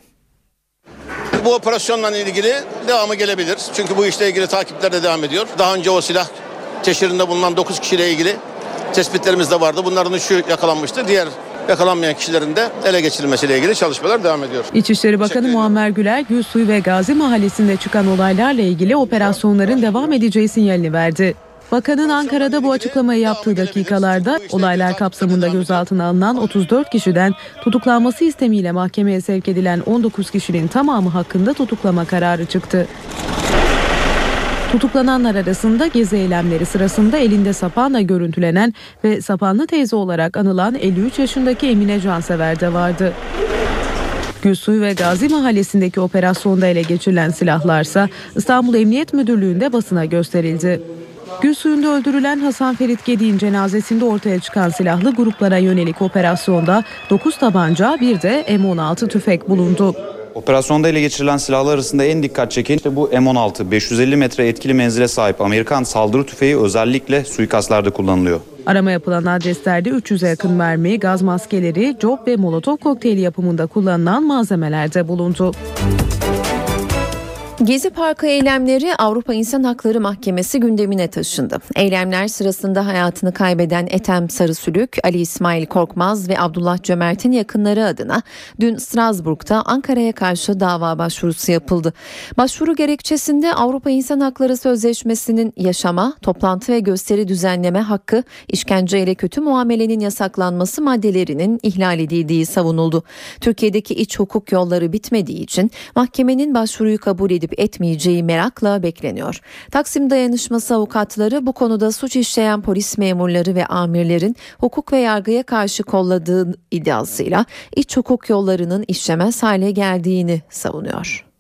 Bu operasyonla ilgili devamı gelebilir. Çünkü bu işle ilgili takipler de devam ediyor. Daha önce o silah teşhirinde bulunan 9 kişiyle ilgili tespitlerimiz de vardı. Bunların üçü yakalanmıştı. Diğer yakalanmayan kişilerin de ele geçirilmesiyle ilgili çalışmalar devam ediyor. İçişleri Bakanı Muammer Güler, Gülsuy ve Gazi Mahallesi'nde çıkan olaylarla ilgili operasyonların devam edeceği sinyalini verdi. Bakanın Ankara'da bu açıklamayı yaptığı dakikalarda olaylar kapsamında gözaltına alınan 34 kişiden tutuklanması istemiyle mahkemeye sevk edilen 19 kişinin tamamı hakkında tutuklama kararı çıktı. Tutuklananlar arasında gezi eylemleri sırasında elinde sapanla görüntülenen ve sapanlı teyze olarak anılan 53 yaşındaki Emine Cansever de vardı. Gülsuy ve Gazi Mahallesi'ndeki operasyonda ele geçirilen silahlarsa İstanbul Emniyet Müdürlüğü'nde basına gösterildi. Gülsuy'un öldürülen Hasan Ferit Gedi'nin cenazesinde ortaya çıkan silahlı gruplara yönelik operasyonda 9 tabanca bir de M16 tüfek bulundu. Operasyonda ele geçirilen silahlar arasında en dikkat çeken işte bu M16 550 metre etkili menzile sahip Amerikan saldırı tüfeği özellikle suikastlarda kullanılıyor. Arama yapılan adreslerde 300'e yakın mermi, gaz maskeleri, cop ve molotof kokteyli yapımında kullanılan malzemeler de bulundu. Gezi Parkı eylemleri Avrupa İnsan Hakları Mahkemesi gündemine taşındı. Eylemler sırasında hayatını kaybeden Ethem Sarısülük, Ali İsmail Korkmaz ve Abdullah Cömert'in yakınları adına dün Strasbourg'da Ankara'ya karşı dava başvurusu yapıldı. Başvuru gerekçesinde Avrupa İnsan Hakları Sözleşmesi'nin yaşama, toplantı ve gösteri düzenleme hakkı, işkenceyle kötü muamelenin yasaklanması maddelerinin ihlal edildiği savunuldu. Türkiye'deki iç hukuk yolları bitmediği için mahkemenin başvuruyu kabul edip etmeyeceği merakla bekleniyor. Taksim Dayanışması avukatları bu konuda suç işleyen polis memurları ve amirlerin hukuk ve yargıya karşı kolladığı iddiasıyla iç hukuk yollarının işlemez hale geldiğini savunuyor.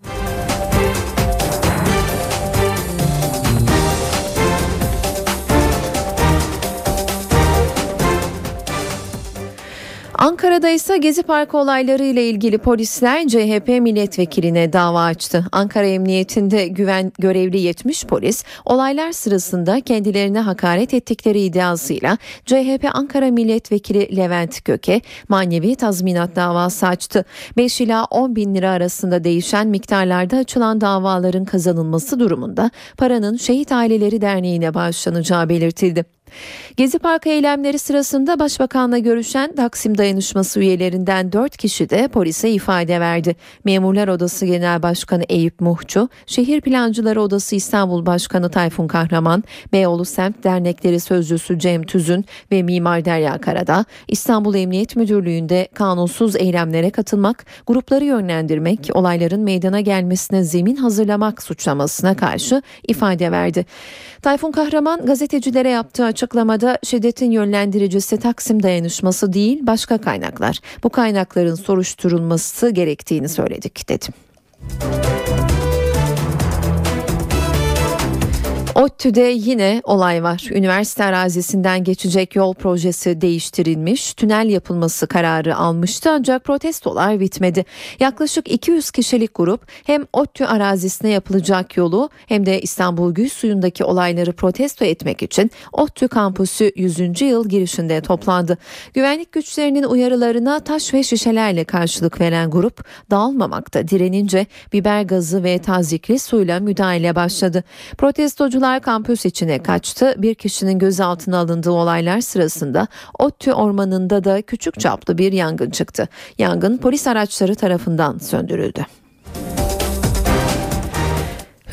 Ankara'da ise Gezi Parkı olayları ile ilgili polisler CHP milletvekiline dava açtı. Ankara Emniyetinde güven görevli 70 polis olaylar sırasında kendilerine hakaret ettikleri iddiasıyla CHP Ankara Milletvekili Levent Göke manevi tazminat davası açtı. 5 ila 10 bin lira arasında değişen miktarlarda açılan davaların kazanılması durumunda paranın Şehit Aileleri Derneği'ne bağışlanacağı belirtildi. Gezi Parkı eylemleri sırasında Başbakanla görüşen Taksim Dayanışması üyelerinden 4 kişi de polise ifade verdi. Memurlar Odası Genel Başkanı Eyüp Muhçu, Şehir Plancıları Odası İstanbul Başkanı Tayfun Kahraman, Beyoğlu Semt Dernekleri Sözcüsü Cem Tüzün ve Mimar Derya Karada, İstanbul Emniyet Müdürlüğü'nde kanunsuz eylemlere katılmak, grupları yönlendirmek, olayların meydana gelmesine zemin hazırlamak suçlamasına karşı ifade verdi. Tayfun Kahraman gazetecilere yaptığı açıklamada şiddetin yönlendiricisi Taksim dayanışması değil başka kaynaklar. Bu kaynakların soruşturulması gerektiğini söyledik dedim. ODTÜ'de yine olay var. Üniversite arazisinden geçecek yol projesi değiştirilmiş, tünel yapılması kararı almıştı ancak protestolar bitmedi. Yaklaşık 200 kişilik grup hem ODTÜ arazisine yapılacak yolu hem de İstanbul Gül Suyu'ndaki olayları protesto etmek için ODTÜ kampüsü 100. yıl girişinde toplandı. Güvenlik güçlerinin uyarılarına taş ve şişelerle karşılık veren grup dağılmamakta direnince biber gazı ve tazikli suyla müdahale başladı. Protestocular kampüs içine kaçtı. Bir kişinin gözaltına alındığı olaylar sırasında ODTÜ ormanında da küçük çaplı bir yangın çıktı. Yangın polis araçları tarafından söndürüldü.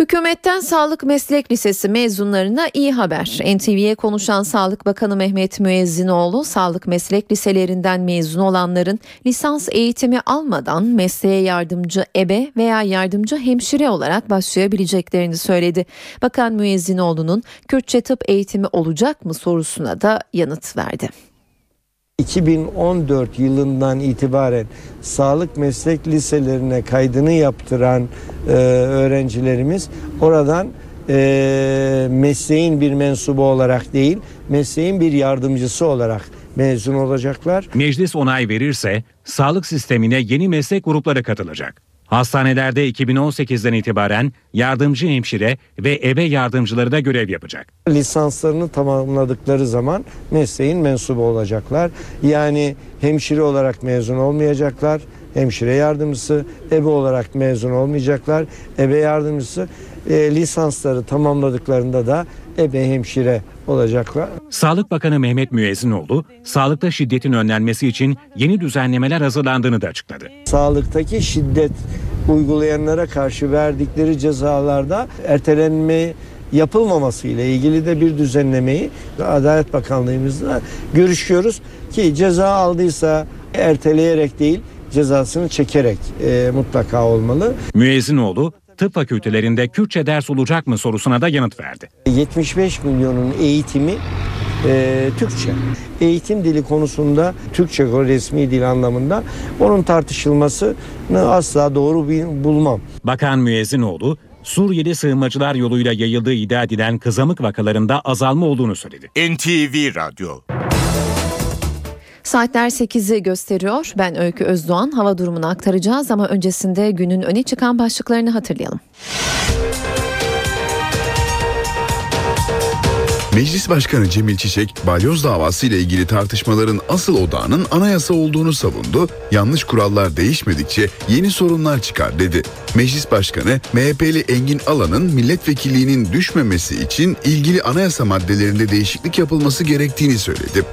Hükümetten Sağlık Meslek Lisesi mezunlarına iyi haber. NTV'ye konuşan Sağlık Bakanı Mehmet Müezzinoğlu, sağlık meslek liselerinden mezun olanların lisans eğitimi almadan mesleğe yardımcı ebe veya yardımcı hemşire olarak başlayabileceklerini söyledi. Bakan Müezzinoğlu'nun Kürtçe tıp eğitimi olacak mı sorusuna da yanıt verdi. 2014 yılından itibaren sağlık meslek liselerine kaydını yaptıran e, öğrencilerimiz oradan e, mesleğin bir mensubu olarak değil, mesleğin bir yardımcısı olarak mezun olacaklar. Meclis onay verirse sağlık sistemine yeni meslek grupları katılacak. Hastanelerde 2018'den itibaren yardımcı hemşire ve ebe yardımcıları da görev yapacak. Lisanslarını tamamladıkları zaman mesleğin mensubu olacaklar. Yani hemşire olarak mezun olmayacaklar. Hemşire yardımcısı, ebe olarak mezun olmayacaklar. Ebe yardımcısı e, lisansları tamamladıklarında da ebe hemşire olacaklar. Sağlık Bakanı Mehmet Müezzinoğlu, sağlıkta şiddetin önlenmesi için yeni düzenlemeler hazırlandığını da açıkladı. Sağlıktaki şiddet uygulayanlara karşı verdikleri cezalarda ertelenme yapılmaması ile ilgili de bir düzenlemeyi Adalet Bakanlığımızla görüşüyoruz ki ceza aldıysa erteleyerek değil cezasını çekerek e, mutlaka olmalı. Müezzinoğlu, tıp fakültelerinde Kürtçe ders olacak mı sorusuna da yanıt verdi. 75 milyonun eğitimi e, Türkçe. Eğitim dili konusunda Türkçe resmi dil anlamında onun tartışılmasını asla doğru bir bulmam. Bakan Müezzinoğlu, Suriyeli sığınmacılar yoluyla yayıldığı iddia edilen kızamık vakalarında azalma olduğunu söyledi. NTV Radyo Saatler 8'i gösteriyor. Ben Öykü Özdoğan. Hava durumunu aktaracağız ama öncesinde günün öne çıkan başlıklarını hatırlayalım. Meclis Başkanı Cemil Çiçek, balyoz davası ile ilgili tartışmaların asıl odağının anayasa olduğunu savundu. Yanlış kurallar değişmedikçe yeni sorunlar çıkar dedi. Meclis Başkanı MHP'li Engin Alan'ın milletvekilliğinin düşmemesi için ilgili anayasa maddelerinde değişiklik yapılması gerektiğini söyledi.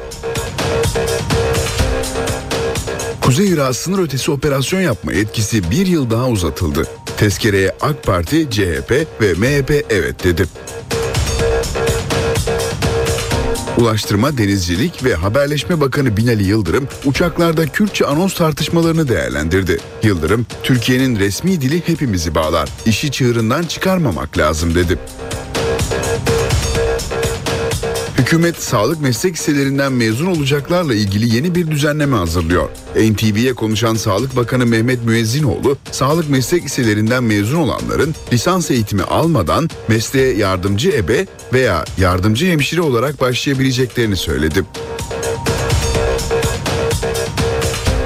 Kuzey Irak sınır ötesi operasyon yapma etkisi bir yıl daha uzatıldı. Tezkereye AK Parti, CHP ve MHP evet dedi. Ulaştırma, Denizcilik ve Haberleşme Bakanı Binali Yıldırım uçaklarda Kürtçe anons tartışmalarını değerlendirdi. Yıldırım, Türkiye'nin resmi dili hepimizi bağlar. İşi çığırından çıkarmamak lazım dedi. Hükümet sağlık meslek liselerinden mezun olacaklarla ilgili yeni bir düzenleme hazırlıyor. NTV'ye konuşan Sağlık Bakanı Mehmet Müezzinoğlu, sağlık meslek liselerinden mezun olanların lisans eğitimi almadan mesleğe yardımcı ebe veya yardımcı hemşire olarak başlayabileceklerini söyledi.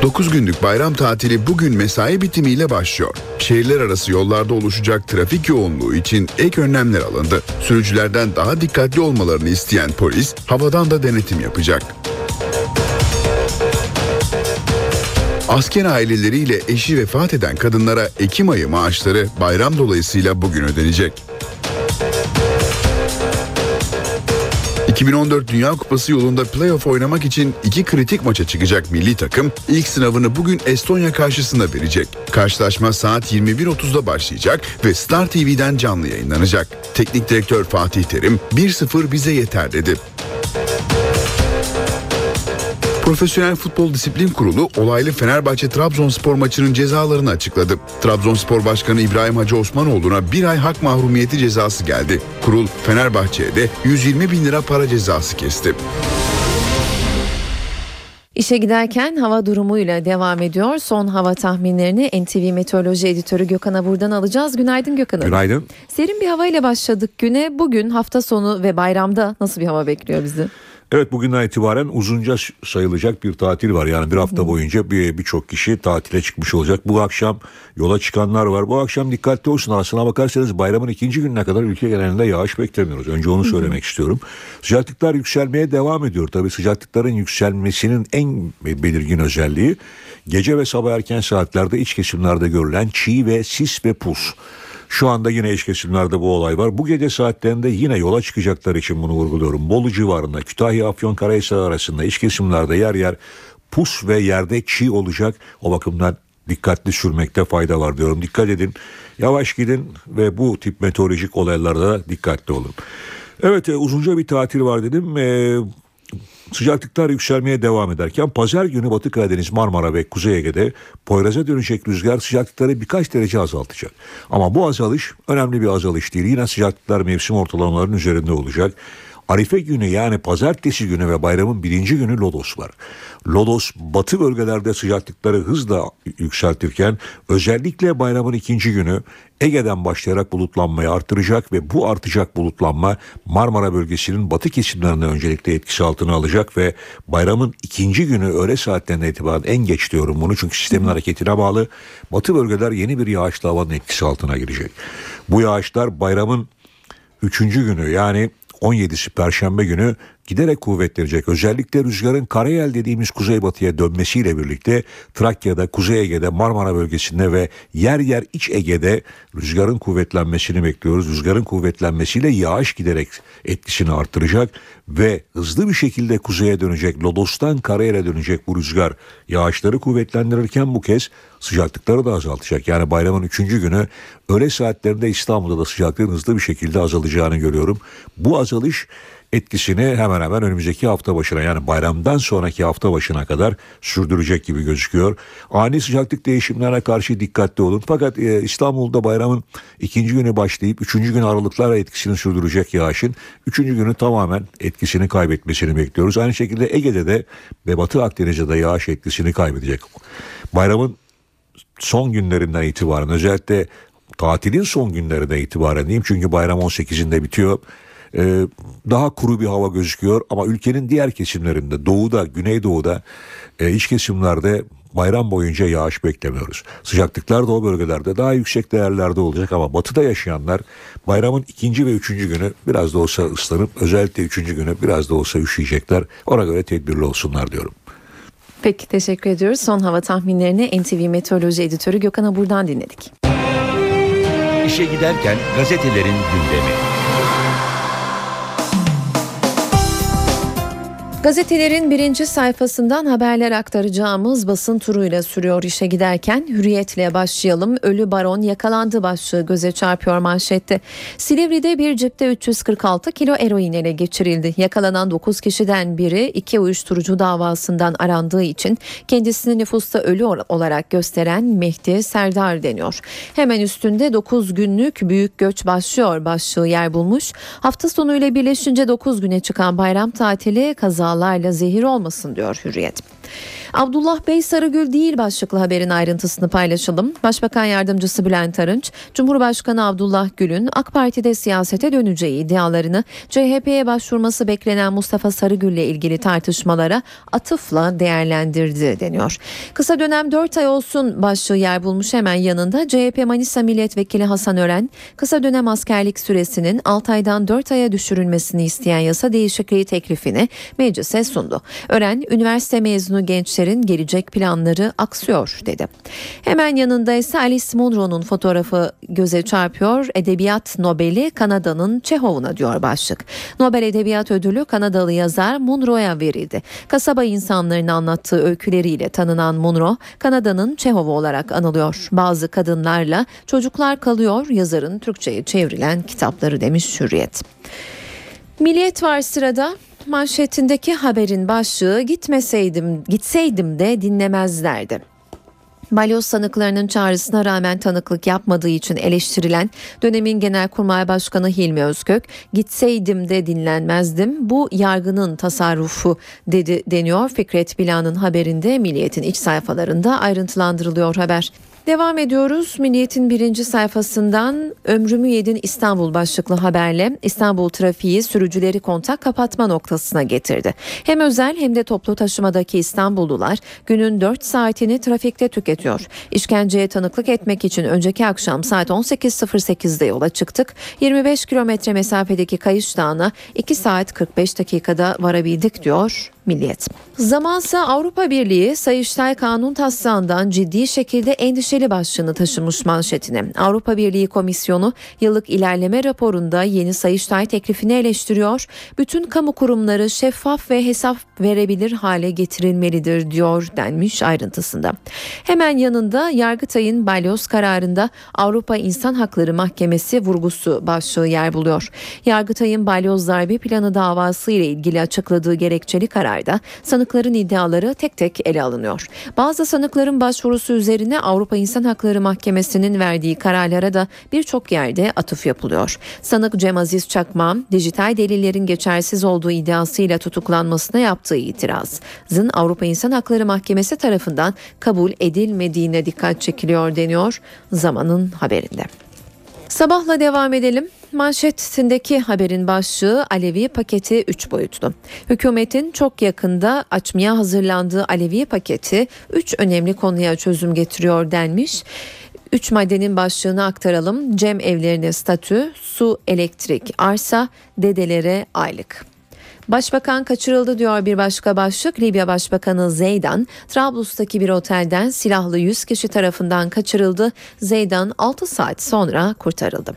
9 günlük bayram tatili bugün mesai bitimiyle başlıyor. Şehirler arası yollarda oluşacak trafik yoğunluğu için ek önlemler alındı. Sürücülerden daha dikkatli olmalarını isteyen polis havadan da denetim yapacak. Asker aileleriyle eşi vefat eden kadınlara Ekim ayı maaşları bayram dolayısıyla bugün ödenecek. 2014 Dünya Kupası yolunda playoff oynamak için iki kritik maça çıkacak milli takım ilk sınavını bugün Estonya karşısında verecek. Karşılaşma saat 21.30'da başlayacak ve Star TV'den canlı yayınlanacak. Teknik direktör Fatih Terim 1-0 bize yeter dedi. Profesyonel Futbol Disiplin Kurulu olaylı Fenerbahçe Trabzonspor maçının cezalarını açıkladı. Trabzonspor Başkanı İbrahim Hacı Osmanoğlu'na bir ay hak mahrumiyeti cezası geldi. Kurul Fenerbahçe'ye de 120 bin lira para cezası kesti. İşe giderken hava durumuyla devam ediyor. Son hava tahminlerini NTV Meteoroloji Editörü Gökhan'a buradan alacağız. Günaydın Gökhan. Günaydın. Serin bir havayla başladık güne. Bugün hafta sonu ve bayramda nasıl bir hava bekliyor bizi? Evet bugünden itibaren uzunca sayılacak bir tatil var. Yani bir hafta boyunca bir birçok kişi tatile çıkmış olacak. Bu akşam yola çıkanlar var. Bu akşam dikkatli olsun. Aslına bakarsanız bayramın ikinci gününe kadar ülke genelinde yağış beklemiyoruz. Önce onu söylemek istiyorum. Sıcaklıklar yükselmeye devam ediyor. Tabii sıcaklıkların yükselmesinin en belirgin özelliği gece ve sabah erken saatlerde iç kesimlerde görülen çiğ ve sis ve pus. Şu anda yine iç kesimlerde bu olay var. Bu gece saatlerinde yine yola çıkacaklar için bunu vurguluyorum. Bolu civarında Kütahya Afyonkarahisar arasında iç kesimlerde yer yer pus ve yerde çiğ olacak. O bakımdan dikkatli sürmekte fayda var diyorum. Dikkat edin. Yavaş gidin ve bu tip meteorolojik olaylarda dikkatli olun. Evet uzunca bir tatil var dedim. Ee, Sıcaklıklar yükselmeye devam ederken pazar günü Batı Karadeniz, Marmara ve Kuzey Ege'de Poyraz'a dönecek rüzgar sıcaklıkları birkaç derece azaltacak. Ama bu azalış önemli bir azalış değil. Yine sıcaklıklar mevsim ortalamalarının üzerinde olacak. Arife günü yani pazartesi günü ve bayramın birinci günü Lodos var. Lodos batı bölgelerde sıcaklıkları hızla yükseltirken özellikle bayramın ikinci günü Ege'den başlayarak bulutlanmayı artıracak ve bu artacak bulutlanma Marmara bölgesinin batı kesimlerinde öncelikle etkisi altına alacak ve bayramın ikinci günü öğle saatlerine itibaren en geç diyorum bunu çünkü sistemin hareketine bağlı batı bölgeler yeni bir yağışlı havanın etkisi altına girecek. Bu yağışlar bayramın üçüncü günü yani 17'si Perşembe günü giderek kuvvetlenecek. Özellikle rüzgarın Karayel dediğimiz kuzeybatıya dönmesiyle birlikte Trakya'da, Kuzey Ege'de, Marmara bölgesinde ve yer yer iç Ege'de rüzgarın kuvvetlenmesini bekliyoruz. Rüzgarın kuvvetlenmesiyle yağış giderek etkisini artıracak ve hızlı bir şekilde kuzeye dönecek, Lodos'tan Karayel'e dönecek bu rüzgar yağışları kuvvetlendirirken bu kez sıcaklıkları da azaltacak. Yani bayramın üçüncü günü öğle saatlerinde İstanbul'da da sıcaklığın hızlı bir şekilde azalacağını görüyorum. Bu azalış etkisini hemen hemen önümüzdeki hafta başına yani bayramdan sonraki hafta başına kadar sürdürecek gibi gözüküyor. Ani sıcaklık değişimlerine karşı dikkatli olun. Fakat e, İstanbul'da bayramın ikinci günü başlayıp üçüncü gün aralıklarla etkisini sürdürecek yağışın üçüncü günü tamamen etkisini kaybetmesini bekliyoruz. Aynı şekilde Ege'de de ve Batı Akdeniz'de de yağış etkisini kaybedecek. Bayramın son günlerinden itibaren özellikle tatilin son günlerinden itibaren diyeyim çünkü bayram 18'inde bitiyor. Ee, daha kuru bir hava gözüküyor ama ülkenin diğer kesimlerinde doğuda, güneydoğuda, e, iç kesimlerde bayram boyunca yağış beklemiyoruz. Sıcaklıklar da o bölgelerde daha yüksek değerlerde olacak ama batıda yaşayanlar bayramın ikinci ve üçüncü günü biraz da olsa ıslanıp özellikle üçüncü günü biraz da olsa üşüyecekler. Ona göre tedbirli olsunlar diyorum. Peki teşekkür ediyoruz. Son hava tahminlerini NTV Meteoroloji Editörü Gökhan Abur'dan dinledik. İşe giderken gazetelerin gündemi. Gazetelerin birinci sayfasından haberler aktaracağımız basın turuyla sürüyor işe giderken hürriyetle başlayalım. Ölü baron yakalandı başlığı göze çarpıyor manşette. Silivri'de bir cipte 346 kilo eroin ele geçirildi. Yakalanan 9 kişiden biri iki uyuşturucu davasından arandığı için kendisini nüfusta ölü olarak gösteren Mehdi Serdar deniyor. Hemen üstünde 9 günlük büyük göç başlıyor başlığı yer bulmuş. Hafta sonuyla birleşince 9 güne çıkan bayram tatili kaza gıdalarla zehir olmasın diyor Hürriyet. Abdullah Bey Sarıgül değil başlıklı haberin ayrıntısını paylaşalım. Başbakan Yardımcısı Bülent Arınç, Cumhurbaşkanı Abdullah Gül'ün AK Parti'de siyasete döneceği iddialarını CHP'ye başvurması beklenen Mustafa Sarıgül ile ilgili tartışmalara atıfla değerlendirdi deniyor. Kısa dönem 4 ay olsun başlığı yer bulmuş hemen yanında CHP Manisa Milletvekili Hasan Ören, kısa dönem askerlik süresinin 6 aydan 4 aya düşürülmesini isteyen yasa değişikliği teklifini meclise sundu. Ören, üniversite mezunu gençleri gençlerin gelecek planları aksıyor dedi. Hemen yanında ise Alice Munro'nun fotoğrafı göze çarpıyor. Edebiyat Nobel'i Kanada'nın Çehov'una diyor başlık. Nobel Edebiyat Ödülü Kanadalı yazar Munro'ya verildi. Kasaba insanların anlattığı öyküleriyle tanınan Munro, Kanada'nın Çehov'u olarak anılıyor. Bazı kadınlarla çocuklar kalıyor yazarın Türkçe'ye çevrilen kitapları demiş Hürriyet. Milliyet var sırada manşetindeki haberin başlığı gitmeseydim gitseydim de dinlemezlerdi. Balyoz sanıklarının çağrısına rağmen tanıklık yapmadığı için eleştirilen dönemin Genelkurmay Başkanı Hilmi Özkök gitseydim de dinlenmezdim bu yargının tasarrufu dedi deniyor Fikret Bilan'ın haberinde Milliyet'in iç sayfalarında ayrıntılandırılıyor haber. Devam ediyoruz. Milliyet'in birinci sayfasından Ömrümü Yedin İstanbul başlıklı haberle İstanbul trafiği sürücüleri kontak kapatma noktasına getirdi. Hem özel hem de toplu taşımadaki İstanbullular günün 4 saatini trafikte tüketiyor. İşkenceye tanıklık etmek için önceki akşam saat 18.08'de yola çıktık. 25 kilometre mesafedeki Kayış Dağı'na 2 saat 45 dakikada varabildik diyor Milliyet. Zamansa Avrupa Birliği Sayıştay Kanun taslağından ciddi şekilde endişeli başlığını taşımış manşetine. Avrupa Birliği Komisyonu yıllık ilerleme raporunda yeni Sayıştay teklifini eleştiriyor. Bütün kamu kurumları şeffaf ve hesap verebilir hale getirilmelidir diyor denmiş ayrıntısında. Hemen yanında Yargıtay'ın balyoz kararında Avrupa İnsan Hakları Mahkemesi vurgusu başlığı yer buluyor. Yargıtay'ın balyoz darbe planı davası ile ilgili açıkladığı gerekçeli karar kararda sanıkların iddiaları tek tek ele alınıyor. Bazı sanıkların başvurusu üzerine Avrupa İnsan Hakları Mahkemesi'nin verdiği kararlara da birçok yerde atıf yapılıyor. Sanık Cem Aziz Çakma, dijital delillerin geçersiz olduğu iddiasıyla tutuklanmasına yaptığı itirazın Avrupa İnsan Hakları Mahkemesi tarafından kabul edilmediğine dikkat çekiliyor deniyor zamanın haberinde. Sabahla devam edelim. Manşetindeki haberin başlığı Alevi paketi 3 boyutlu. Hükümetin çok yakında açmaya hazırlandığı Alevi paketi 3 önemli konuya çözüm getiriyor denmiş. 3 maddenin başlığını aktaralım. Cem evlerine statü, su, elektrik, arsa, dedelere aylık. Başbakan kaçırıldı diyor bir başka başlık. Libya Başbakanı Zeydan, Trablus'taki bir otelden silahlı 100 kişi tarafından kaçırıldı. Zeydan 6 saat sonra kurtarıldı.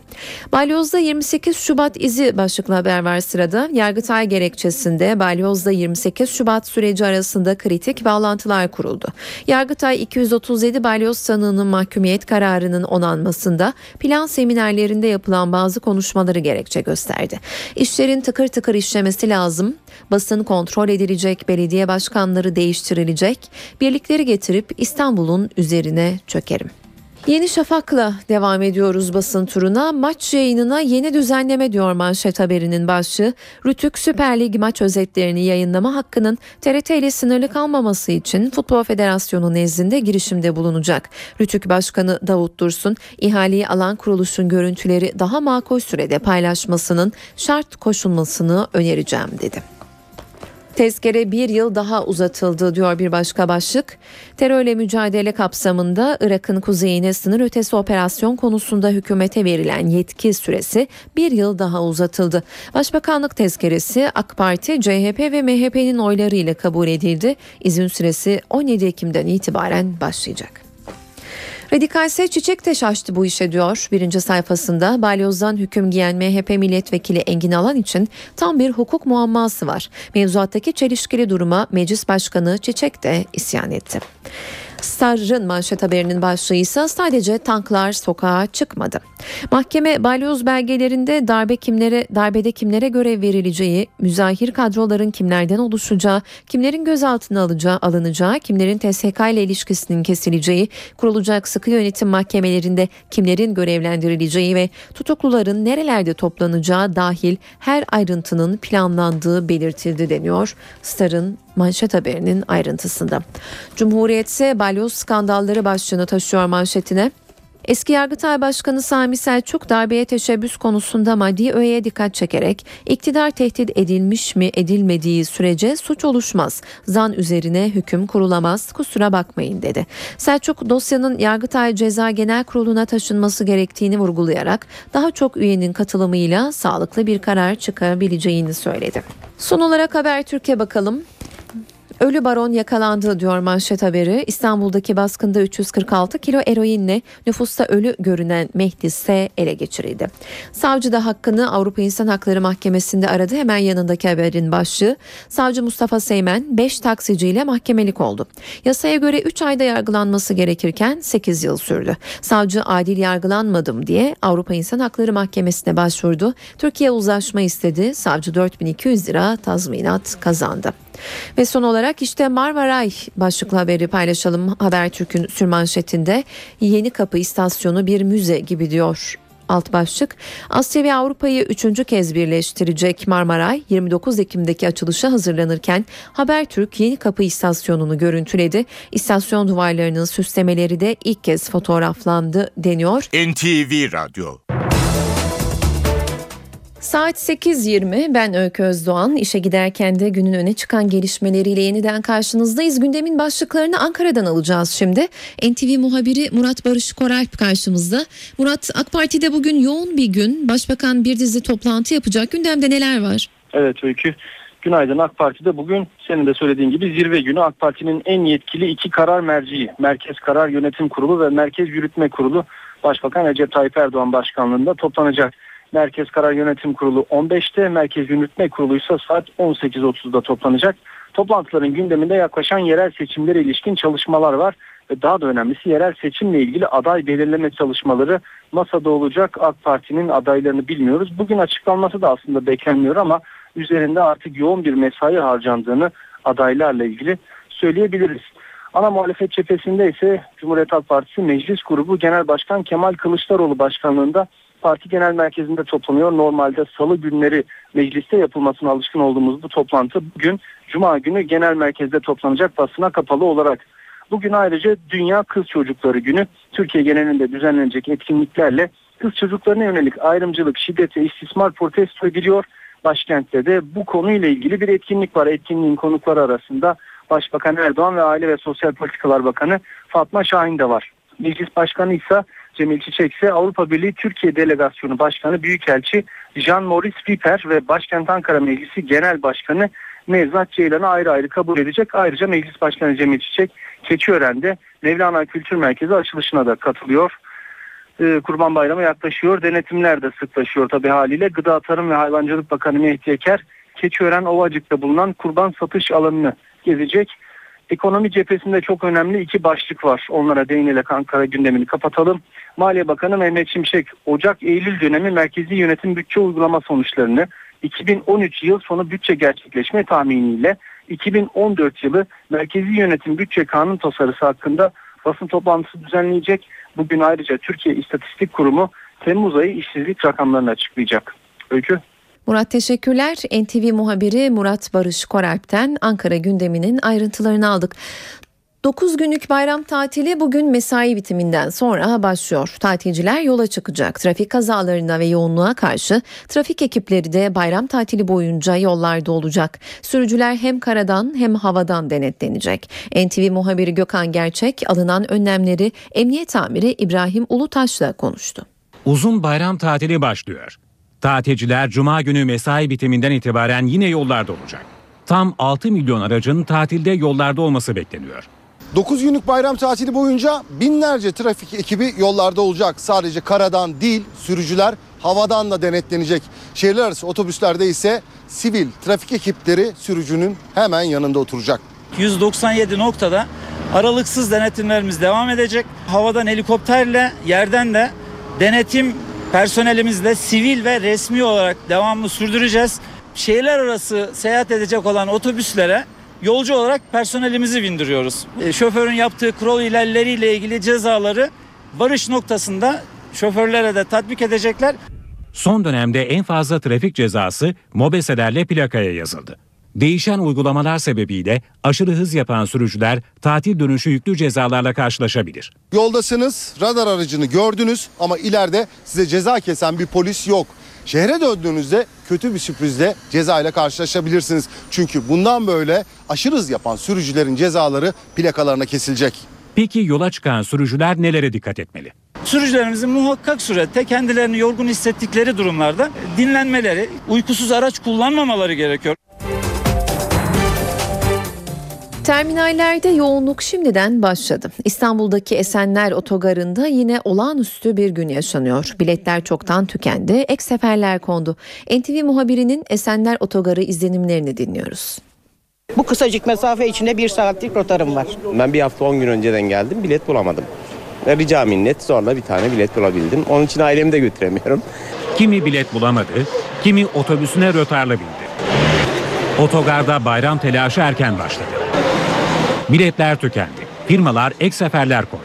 Balyoz'da 28 Şubat izi başlıklı haber var sırada. Yargıtay gerekçesinde Balyoz'da 28 Şubat süreci arasında kritik bağlantılar kuruldu. Yargıtay 237 Balyoz sanığının mahkumiyet kararının onanmasında plan seminerlerinde yapılan bazı konuşmaları gerekçe gösterdi. İşlerin tıkır tıkır işlemesi lazım lazım. Basın kontrol edilecek, belediye başkanları değiştirilecek. Birlikleri getirip İstanbul'un üzerine çökerim. Yeni Şafak'la devam ediyoruz basın turuna. Maç yayınına yeni düzenleme diyor manşet haberinin başlığı. Rütük Süper Lig maç özetlerini yayınlama hakkının TRT ile sınırlı kalmaması için Futbol Federasyonu nezdinde girişimde bulunacak. Rütük Başkanı Davut Dursun, ihaleyi alan kuruluşun görüntüleri daha makul sürede paylaşmasının şart koşulmasını önereceğim dedi. Tezkere bir yıl daha uzatıldı diyor bir başka başlık. Terörle mücadele kapsamında Irak'ın kuzeyine sınır ötesi operasyon konusunda hükümete verilen yetki süresi bir yıl daha uzatıldı. Başbakanlık tezkeresi AK Parti, CHP ve MHP'nin oylarıyla kabul edildi. İzin süresi 17 Ekim'den itibaren başlayacak. Radikalse çiçek de şaştı bu işe diyor. Birinci sayfasında balyozdan hüküm giyen MHP milletvekili Engin Alan için tam bir hukuk muamması var. Mevzuattaki çelişkili duruma meclis başkanı Çiçek de isyan etti. Star'ın manşet haberinin başlığı ise sadece tanklar sokağa çıkmadı. Mahkeme balyoz belgelerinde darbe kimlere darbede kimlere görev verileceği, müzahir kadroların kimlerden oluşacağı, kimlerin gözaltına alacağı, alınacağı, kimlerin TSK ile ilişkisinin kesileceği, kurulacak sıkı yönetim mahkemelerinde kimlerin görevlendirileceği ve tutukluların nerelerde toplanacağı dahil her ayrıntının planlandığı belirtildi deniyor. Star'ın manşet haberinin ayrıntısında. Cumhuriyet ise balyoz skandalları başlığını taşıyor manşetine. Eski Yargıtay Başkanı Sami Selçuk darbeye teşebbüs konusunda maddi öğeye dikkat çekerek iktidar tehdit edilmiş mi edilmediği sürece suç oluşmaz. Zan üzerine hüküm kurulamaz kusura bakmayın dedi. Selçuk dosyanın Yargıtay Ceza Genel Kurulu'na taşınması gerektiğini vurgulayarak daha çok üyenin katılımıyla sağlıklı bir karar çıkabileceğini söyledi. Son olarak Habertürk'e bakalım. Ölü baron yakalandı diyor manşet haberi. İstanbul'daki baskında 346 kilo eroinle nüfusta ölü görünen Mehdi S. ele geçirildi. Savcı da hakkını Avrupa İnsan Hakları Mahkemesi'nde aradı. Hemen yanındaki haberin başlığı. Savcı Mustafa Seymen 5 taksiciyle mahkemelik oldu. Yasaya göre 3 ayda yargılanması gerekirken 8 yıl sürdü. Savcı adil yargılanmadım diye Avrupa İnsan Hakları Mahkemesi'ne başvurdu. Türkiye uzlaşma istedi. Savcı 4200 lira tazminat kazandı. Ve son olarak işte Marmaray başlıklı haberi paylaşalım Habertürk'ün sürmanşetinde. Yeni Kapı istasyonu bir müze gibi diyor alt başlık. Asya ve Avrupa'yı üçüncü kez birleştirecek Marmaray 29 Ekim'deki açılışa hazırlanırken Habertürk Yeni Kapı istasyonunu görüntüledi. İstasyon duvarlarının süslemeleri de ilk kez fotoğraflandı deniyor. NTV Radyo Saat 8.20 ben Öykü Özdoğan. İşe giderken de günün öne çıkan gelişmeleriyle yeniden karşınızdayız. Gündemin başlıklarını Ankara'dan alacağız şimdi. NTV muhabiri Murat Barış Koralp karşımızda. Murat AK Parti'de bugün yoğun bir gün. Başbakan bir dizi toplantı yapacak. Gündemde neler var? Evet Öykü. Günaydın AK Parti'de bugün senin de söylediğin gibi zirve günü AK Parti'nin en yetkili iki karar merciği Merkez Karar Yönetim Kurulu ve Merkez Yürütme Kurulu Başbakan Recep Tayyip Erdoğan başkanlığında toplanacak. Merkez Karar Yönetim Kurulu 15'te, Merkez Yürütme Kurulu ise saat 18.30'da toplanacak. Toplantıların gündeminde yaklaşan yerel seçimlere ilişkin çalışmalar var ve daha da önemlisi yerel seçimle ilgili aday belirleme çalışmaları masada olacak. AK Parti'nin adaylarını bilmiyoruz. Bugün açıklanması da aslında beklenmiyor ama üzerinde artık yoğun bir mesai harcandığını adaylarla ilgili söyleyebiliriz. Ana muhalefet cephesinde ise Cumhuriyet Halk Partisi Meclis Grubu Genel Başkan Kemal Kılıçdaroğlu başkanlığında parti genel merkezinde toplanıyor. Normalde salı günleri mecliste yapılmasına alışkın olduğumuz bu toplantı bugün cuma günü genel merkezde toplanacak basına kapalı olarak. Bugün ayrıca Dünya Kız Çocukları Günü Türkiye genelinde düzenlenecek etkinliklerle kız çocuklarına yönelik ayrımcılık, şiddet ve istismar protesto ediliyor. Başkentte de bu konuyla ilgili bir etkinlik var. Etkinliğin konukları arasında Başbakan Erdoğan ve Aile ve Sosyal Politikalar Bakanı Fatma Şahin de var. Meclis Başkanı ise Cemil Çiçek ise Avrupa Birliği Türkiye Delegasyonu Başkanı Büyükelçi Jean-Maurice Viper ve Başkent Ankara Meclisi Genel Başkanı Nevzat Ceylan'ı ayrı ayrı kabul edecek. Ayrıca Meclis Başkanı Cemil Çiçek Keçiören'de Mevlana Kültür Merkezi açılışına da katılıyor. Ee, Kurban Bayramı yaklaşıyor. Denetimler de sıklaşıyor tabi haliyle. Gıda Tarım ve Hayvancılık Bakanı Mehdi Eker Keçiören Ovacık'ta bulunan kurban satış alanını gezecek. Ekonomi cephesinde çok önemli iki başlık var. Onlara değinerek Ankara gündemini kapatalım. Maliye Bakanı Mehmet Şimşek, Ocak-Eylül dönemi merkezi yönetim bütçe uygulama sonuçlarını 2013 yıl sonu bütçe gerçekleşme tahminiyle 2014 yılı merkezi yönetim bütçe kanun tasarısı hakkında basın toplantısı düzenleyecek. Bugün ayrıca Türkiye İstatistik Kurumu Temmuz ayı işsizlik rakamlarını açıklayacak. Öykü. Murat teşekkürler. NTV muhabiri Murat Barış Koralp'ten Ankara gündeminin ayrıntılarını aldık. 9 günlük bayram tatili bugün mesai bitiminden sonra başlıyor. Tatilciler yola çıkacak. Trafik kazalarına ve yoğunluğa karşı trafik ekipleri de bayram tatili boyunca yollarda olacak. Sürücüler hem karadan hem havadan denetlenecek. NTV muhabiri Gökhan Gerçek alınan önlemleri Emniyet Amiri İbrahim Ulutaş'la konuştu. Uzun bayram tatili başlıyor. Tatilciler cuma günü mesai bitiminden itibaren yine yollarda olacak. Tam 6 milyon aracın tatilde yollarda olması bekleniyor. 9 günlük bayram tatili boyunca binlerce trafik ekibi yollarda olacak. Sadece karadan değil sürücüler havadan da denetlenecek. Şehirler arası otobüslerde ise sivil trafik ekipleri sürücünün hemen yanında oturacak. 197 noktada aralıksız denetimlerimiz devam edecek. Havadan helikopterle yerden de denetim personelimizle sivil ve resmi olarak devamlı sürdüreceğiz. Şehirler arası seyahat edecek olan otobüslere yolcu olarak personelimizi bindiriyoruz. E, şoförün yaptığı kurol ihlalleriyle ilgili cezaları varış noktasında şoförlere de tatbik edecekler. Son dönemde en fazla trafik cezası mobeselerle plakaya yazıldı. Değişen uygulamalar sebebiyle aşırı hız yapan sürücüler tatil dönüşü yüklü cezalarla karşılaşabilir. Yoldasınız, radar aracını gördünüz ama ileride size ceza kesen bir polis yok. Şehre döndüğünüzde kötü bir sürprizle ceza ile karşılaşabilirsiniz. Çünkü bundan böyle aşırı hız yapan sürücülerin cezaları plakalarına kesilecek. Peki yola çıkan sürücüler nelere dikkat etmeli? Sürücülerimizin muhakkak surette kendilerini yorgun hissettikleri durumlarda dinlenmeleri, uykusuz araç kullanmamaları gerekiyor. Terminallerde yoğunluk şimdiden başladı. İstanbul'daki Esenler Otogarı'nda yine olağanüstü bir gün yaşanıyor. Biletler çoktan tükendi, ek seferler kondu. NTV muhabirinin Esenler Otogarı izlenimlerini dinliyoruz. Bu kısacık mesafe içinde bir saatlik rotarım var. Ben bir hafta 10 gün önceden geldim bilet bulamadım. Ve Rica minnet sonra bir tane bilet bulabildim. Onun için ailemi de götüremiyorum. Kimi bilet bulamadı, kimi otobüsüne rötarla bindi. Otogarda bayram telaşı erken başladı. Biletler tükendi. Firmalar ek seferler koydu.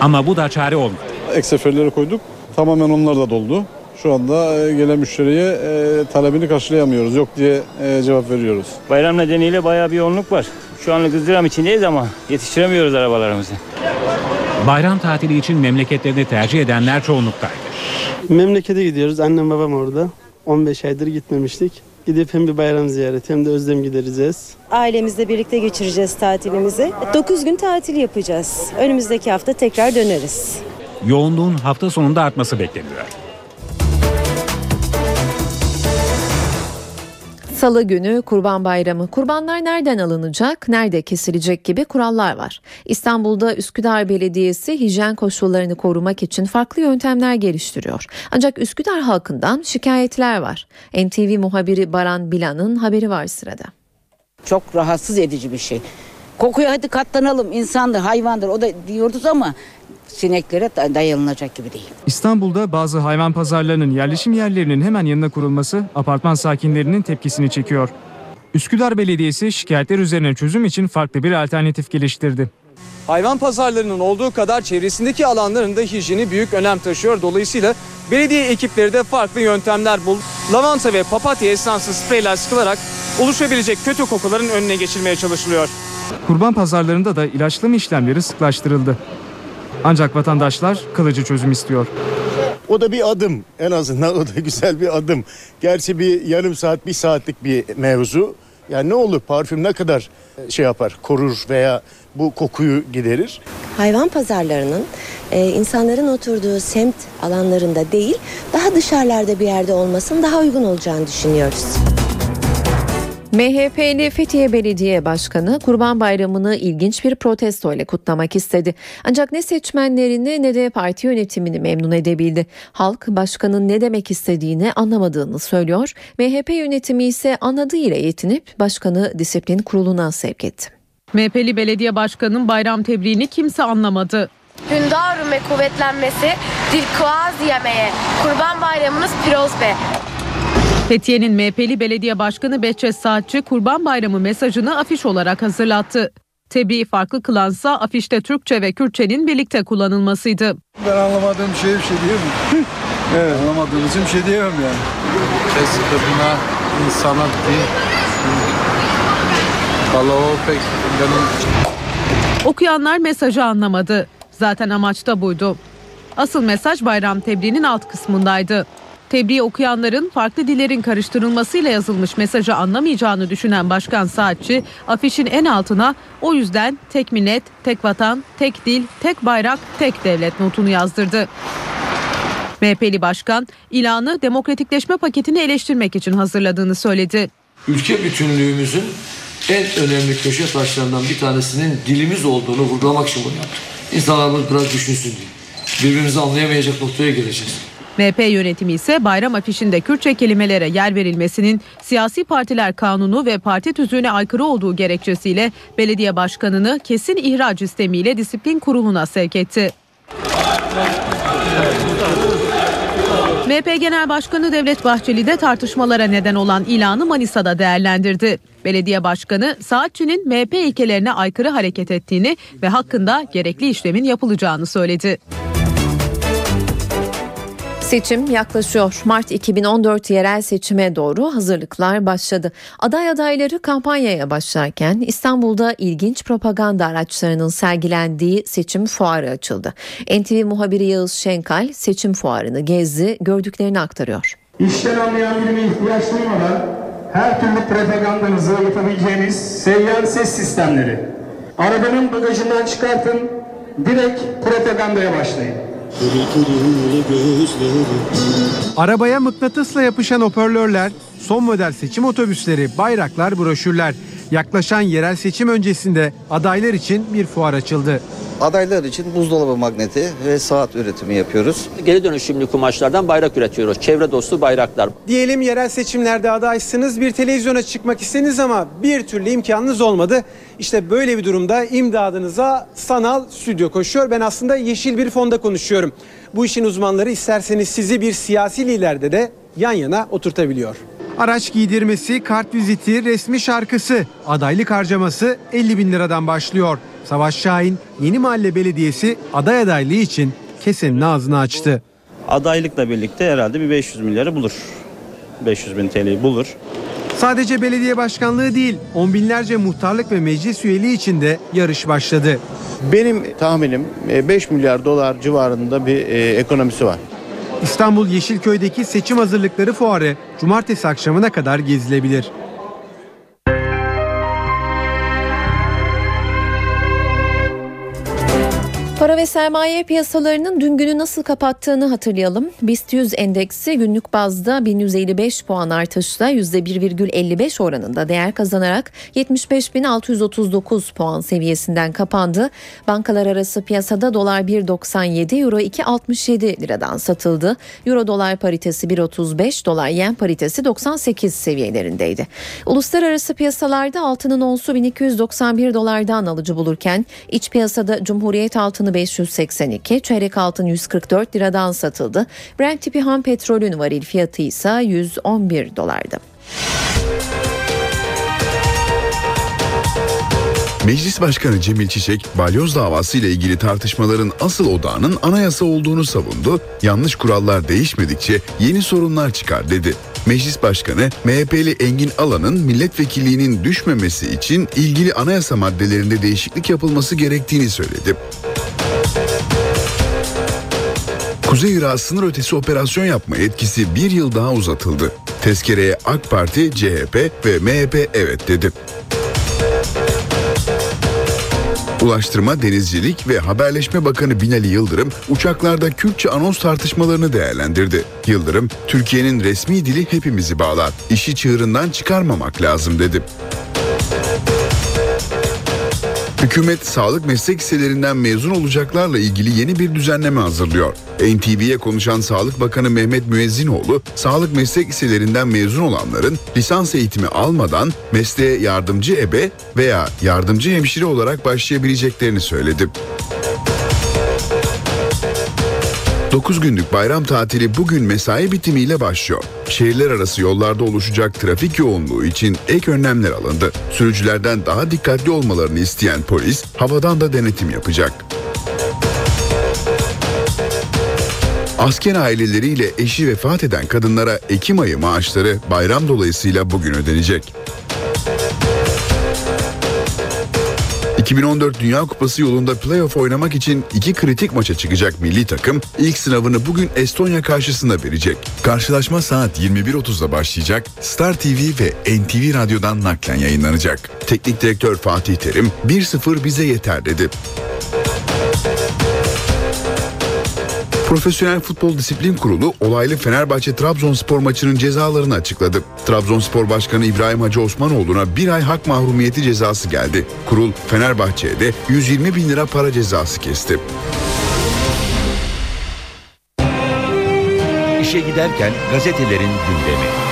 Ama bu da çare olmadı. Ek seferleri koyduk. Tamamen onlar da doldu. Şu anda e, gelen müşteriye e, talebini karşılayamıyoruz. Yok diye e, cevap veriyoruz. Bayram nedeniyle bayağı bir yoğunluk var. Şu anlık ızdırap içindeyiz ama yetiştiremiyoruz arabalarımızı. Bayram tatili için memleketlerini tercih edenler çoğunluktaydı. Memlekete gidiyoruz. Annem babam orada. 15 aydır gitmemiştik. Gidip hem bir bayram ziyareti hem de özlem gidereceğiz. Ailemizle birlikte geçireceğiz tatilimizi. 9 gün tatil yapacağız. Önümüzdeki hafta tekrar döneriz. Yoğunluğun hafta sonunda artması bekleniyor. Salı günü Kurban Bayramı. Kurbanlar nereden alınacak, nerede kesilecek gibi kurallar var. İstanbul'da Üsküdar Belediyesi hijyen koşullarını korumak için farklı yöntemler geliştiriyor. Ancak Üsküdar halkından şikayetler var. NTV muhabiri Baran Bilan'ın haberi var sırada. Çok rahatsız edici bir şey. Kokuya hadi katlanalım insandır hayvandır o da diyoruz ama sineklere dayanılacak gibi değil. İstanbul'da bazı hayvan pazarlarının yerleşim yerlerinin hemen yanına kurulması apartman sakinlerinin tepkisini çekiyor. Üsküdar Belediyesi şikayetler üzerine çözüm için farklı bir alternatif geliştirdi. Hayvan pazarlarının olduğu kadar çevresindeki alanların da hijyeni büyük önem taşıyor. Dolayısıyla belediye ekipleri de farklı yöntemler buldu. Lavanta ve papatya esanslı spreyler sıkılarak oluşabilecek kötü kokuların önüne geçilmeye çalışılıyor. Kurban pazarlarında da ilaçlama işlemleri sıklaştırıldı. Ancak vatandaşlar kalıcı çözüm istiyor. O da bir adım en azından o da güzel bir adım. Gerçi bir yarım saat bir saatlik bir mevzu. Yani ne olur parfüm ne kadar şey yapar korur veya bu kokuyu giderir. Hayvan pazarlarının e, insanların oturduğu semt alanlarında değil daha dışarılarda bir yerde olmasının daha uygun olacağını düşünüyoruz. MHP'li Fethiye Belediye Başkanı Kurban Bayramı'nı ilginç bir protesto ile kutlamak istedi. Ancak ne seçmenlerini ne de parti yönetimini memnun edebildi. Halk başkanın ne demek istediğini anlamadığını söylüyor. MHP yönetimi ise anladığıyla yetinip başkanı disiplin kuruluna sevk etti. MHP'li belediye başkanının bayram tebriğini kimse anlamadı. Hündarım ve kuvvetlenmesi, dilkuaz yemeye, kurban bayramınız piroz be. Fethiye'nin MHP'li belediye başkanı Behçet Saatçi Kurban Bayramı mesajını afiş olarak hazırlattı. Tebriği farklı kılansa afişte Türkçe ve Kürtçenin birlikte kullanılmasıydı. Ben anlamadığım şey bir şey diyemem. evet. Anlamadığım için bir şey diyemem yani. Kes kadına, insana değil. Valla o pek benim Okuyanlar mesajı anlamadı. Zaten amaç da buydu. Asıl mesaj bayram tebriğinin alt kısmındaydı. Tebriği okuyanların farklı dillerin karıştırılmasıyla yazılmış mesajı anlamayacağını düşünen Başkan Saatçi afişin en altına o yüzden tek millet, tek vatan, tek dil, tek bayrak, tek devlet notunu yazdırdı. MHP'li başkan ilanı demokratikleşme paketini eleştirmek için hazırladığını söyledi. Ülke bütünlüğümüzün en önemli köşe taşlarından bir tanesinin dilimiz olduğunu vurgulamak için bunu yaptık. İnsanlar biraz düşünsün diye. Birbirimizi anlayamayacak noktaya geleceğiz. MHP yönetimi ise bayram afişinde Kürtçe kelimelere yer verilmesinin siyasi partiler kanunu ve parti tüzüğüne aykırı olduğu gerekçesiyle belediye başkanını kesin ihraç istemiyle disiplin kuruluna sevk etti. MHP Genel Başkanı Devlet Bahçeli de tartışmalara neden olan ilanı Manisa'da değerlendirdi. Belediye Başkanı Saatçı'nın MHP ilkelerine aykırı hareket ettiğini ve hakkında gerekli işlemin yapılacağını söyledi. Seçim yaklaşıyor. Mart 2014 yerel seçime doğru hazırlıklar başladı. Aday adayları kampanyaya başlarken İstanbul'da ilginç propaganda araçlarının sergilendiği seçim fuarı açıldı. NTV muhabiri Yağız Şenkal seçim fuarını gezdi, gördüklerini aktarıyor. İşten anlayan birine ihtiyaç duymadan her türlü propagandanızı yapabileceğiniz seyyar ses sistemleri. Arabanın bagajından çıkartın, direkt propagandaya başlayın. Arabaya mıknatısla yapışan hoparlörler, son model seçim otobüsleri, bayraklar, broşürler. Yaklaşan yerel seçim öncesinde adaylar için bir fuar açıldı. Adaylar için buzdolabı magneti ve saat üretimi yapıyoruz. Geri dönüşümlü kumaşlardan bayrak üretiyoruz. Çevre dostu bayraklar. Diyelim yerel seçimlerde adaysınız, bir televizyona çıkmak istediniz ama bir türlü imkanınız olmadı. İşte böyle bir durumda imdadınıza sanal stüdyo koşuyor. Ben aslında yeşil bir fonda konuşuyorum. Bu işin uzmanları isterseniz sizi bir siyasi liderde de yan yana oturtabiliyor. Araç giydirmesi, kart viziti, resmi şarkısı, adaylık harcaması 50 bin liradan başlıyor. Savaş Şahin Yeni Mahalle Belediyesi aday adaylığı için kesenin ağzını açtı. Adaylıkla birlikte herhalde bir 500 milyarı bulur. 500 bin TL'yi bulur. Sadece belediye başkanlığı değil, on binlerce muhtarlık ve meclis üyeliği için de yarış başladı. Benim tahminim 5 milyar dolar civarında bir e, ekonomisi var. İstanbul Yeşilköy'deki seçim hazırlıkları fuarı cumartesi akşamına kadar gezilebilir. Ve sermaye piyasalarının dün günü nasıl kapattığını hatırlayalım. BIST 100 endeksi günlük bazda 1155 puan artışla %1,55 oranında değer kazanarak 75.639 puan seviyesinden kapandı. Bankalar arası piyasada dolar 1.97, euro 2.67 liradan satıldı. Euro dolar paritesi 1.35, dolar yen paritesi 98 seviyelerindeydi. Uluslararası piyasalarda altının onsu 1291 dolardan alıcı bulurken iç piyasada Cumhuriyet altını 582, çeyrek altın 144 liradan satıldı. Brent tipi ham petrolün varil fiyatı ise 111 dolardı. Meclis Başkanı Cemil Çiçek, balyoz davası ile ilgili tartışmaların asıl odağının anayasa olduğunu savundu. Yanlış kurallar değişmedikçe yeni sorunlar çıkar dedi. Meclis Başkanı MHP'li Engin Alan'ın milletvekilliğinin düşmemesi için ilgili anayasa maddelerinde değişiklik yapılması gerektiğini söyledi. Kuzey Irak sınır ötesi operasyon yapma yetkisi bir yıl daha uzatıldı. Tezkereye AK Parti, CHP ve MHP evet dedi. Ulaştırma, Denizcilik ve Haberleşme Bakanı Binali Yıldırım uçaklarda Kürtçe anons tartışmalarını değerlendirdi. Yıldırım, Türkiye'nin resmi dili hepimizi bağlar. İşi çığırından çıkarmamak lazım dedi. Hükümet sağlık meslek liselerinden mezun olacaklarla ilgili yeni bir düzenleme hazırlıyor. NTV'ye konuşan Sağlık Bakanı Mehmet Müezzinoğlu, sağlık meslek liselerinden mezun olanların lisans eğitimi almadan mesleğe yardımcı ebe veya yardımcı hemşire olarak başlayabileceklerini söyledi. 9 günlük bayram tatili bugün mesai bitimiyle başlıyor. Şehirler arası yollarda oluşacak trafik yoğunluğu için ek önlemler alındı. Sürücülerden daha dikkatli olmalarını isteyen polis havadan da denetim yapacak. Asker aileleriyle eşi vefat eden kadınlara Ekim ayı maaşları bayram dolayısıyla bugün ödenecek. 2014 Dünya Kupası yolunda playoff oynamak için iki kritik maça çıkacak milli takım ilk sınavını bugün Estonya karşısında verecek. Karşılaşma saat 21.30'da başlayacak. Star TV ve NTV Radyo'dan naklen yayınlanacak. Teknik direktör Fatih Terim 1-0 bize yeter dedi. Profesyonel Futbol Disiplin Kurulu olaylı Fenerbahçe Trabzonspor maçının cezalarını açıkladı. Trabzonspor Başkanı İbrahim Hacı Osmanoğlu'na bir ay hak mahrumiyeti cezası geldi. Kurul Fenerbahçe'ye de 120 bin lira para cezası kesti. İşe giderken gazetelerin gündemi.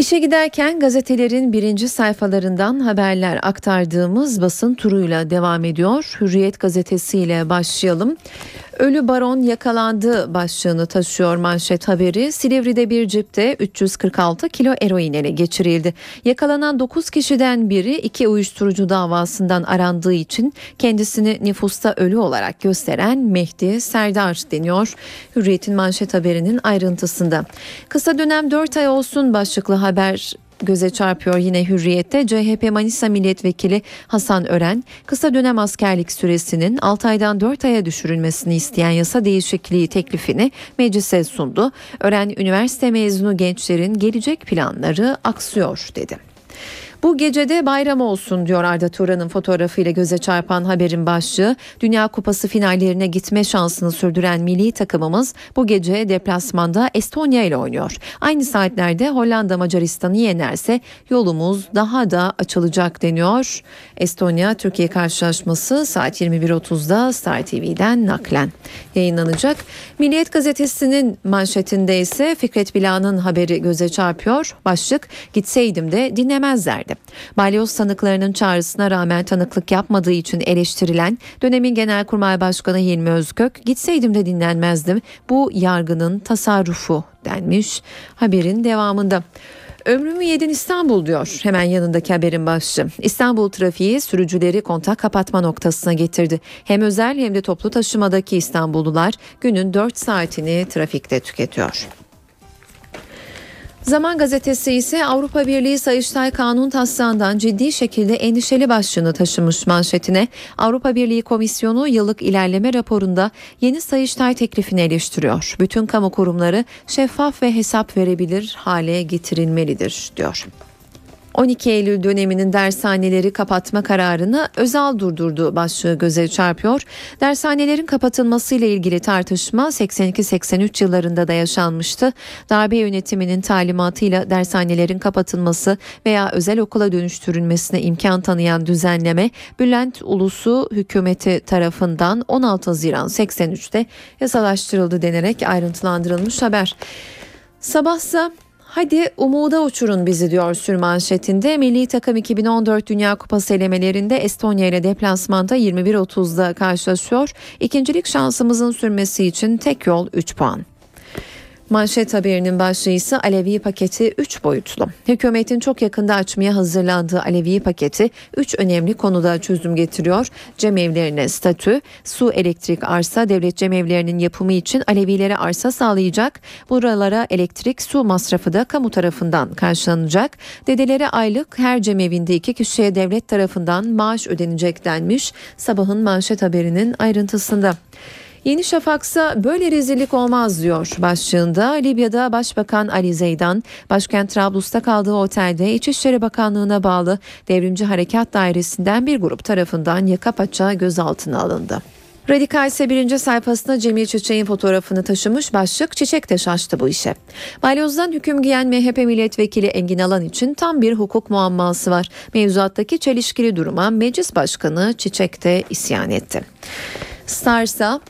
İşe giderken gazetelerin birinci sayfalarından haberler aktardığımız basın turuyla devam ediyor. Hürriyet gazetesiyle başlayalım. Ölü baron yakalandı başlığını taşıyor manşet haberi. Silivri'de bir cipte 346 kilo eroin ele geçirildi. Yakalanan 9 kişiden biri iki uyuşturucu davasından arandığı için kendisini nüfusta ölü olarak gösteren Mehdi Serdar deniyor. Hürriyet'in manşet haberinin ayrıntısında. Kısa dönem 4 ay olsun başlıklı haber göze çarpıyor yine Hürriyet'te CHP Manisa Milletvekili Hasan Ören kısa dönem askerlik süresinin 6 aydan 4 aya düşürülmesini isteyen yasa değişikliği teklifini meclise sundu. Ören üniversite mezunu gençlerin gelecek planları aksıyor dedi. Bu gecede bayram olsun diyor Arda Turan'ın fotoğrafıyla göze çarpan haberin başlığı. Dünya Kupası finallerine gitme şansını sürdüren milli takımımız bu gece deplasmanda Estonya ile oynuyor. Aynı saatlerde Hollanda Macaristan'ı yenerse yolumuz daha da açılacak deniyor. Estonya Türkiye karşılaşması saat 21.30'da Star TV'den naklen yayınlanacak. Milliyet gazetesinin manşetinde ise Fikret Bila'nın haberi göze çarpıyor. Başlık gitseydim de dinlemezlerdi. Balyoz tanıklarının çağrısına rağmen tanıklık yapmadığı için eleştirilen dönemin Genelkurmay Başkanı Hilmi Özkök gitseydim de dinlenmezdim. Bu yargının tasarrufu denmiş haberin devamında. Ömrümü yedin İstanbul diyor hemen yanındaki haberin başlığı. İstanbul trafiği sürücüleri kontak kapatma noktasına getirdi. Hem özel hem de toplu taşımadaki İstanbullular günün 4 saatini trafikte tüketiyor. Zaman gazetesi ise Avrupa Birliği Sayıştay Kanun taslağından ciddi şekilde endişeli başlığını taşımış manşetine. Avrupa Birliği Komisyonu yıllık ilerleme raporunda yeni Sayıştay teklifini eleştiriyor. Bütün kamu kurumları şeffaf ve hesap verebilir hale getirilmelidir diyor. 12 Eylül döneminin dershaneleri kapatma kararını Özal durdurdu başlığı göze çarpıyor. Dershanelerin kapatılmasıyla ilgili tartışma 82-83 yıllarında da yaşanmıştı. Darbe yönetiminin talimatıyla dershanelerin kapatılması veya özel okula dönüştürülmesine imkan tanıyan düzenleme Bülent Ulusu hükümeti tarafından 16 Haziran 83'te yasalaştırıldı denerek ayrıntılandırılmış haber. Sabahsa Hadi umuda uçurun bizi diyor sürmanşetinde. Milli takım 2014 Dünya Kupası elemelerinde Estonya ile deplasmanda 21.30'da karşılaşıyor. İkincilik şansımızın sürmesi için tek yol 3 puan. Manşet haberinin başlığı ise Alevi paketi 3 boyutlu. Hükümetin çok yakında açmaya hazırlandığı Alevi paketi 3 önemli konuda çözüm getiriyor. Cemevlerine statü, su, elektrik, arsa, devlet cemevlerinin yapımı için Alevilere arsa sağlayacak. Buralara elektrik, su masrafı da kamu tarafından karşılanacak. Dedelere aylık her cemevinde iki kişiye devlet tarafından maaş ödenecek denmiş. Sabahın manşet haberinin ayrıntısında. Yeni Şafak'sa böyle rezillik olmaz diyor başlığında. Libya'da Başbakan Ali Zeydan başkent Trablus'ta kaldığı otelde İçişleri Bakanlığı'na bağlı Devrimci Harekat Dairesi'nden bir grup tarafından yaka paça gözaltına alındı. Radikal ise birinci sayfasında Cemil Çiçek'in fotoğrafını taşımış başlık Çiçek de şaştı bu işe. Balyoz'dan hüküm giyen MHP milletvekili Engin Alan için tam bir hukuk muamması var. Mevzuattaki çelişkili duruma meclis başkanı Çiçek de isyan etti. Starsa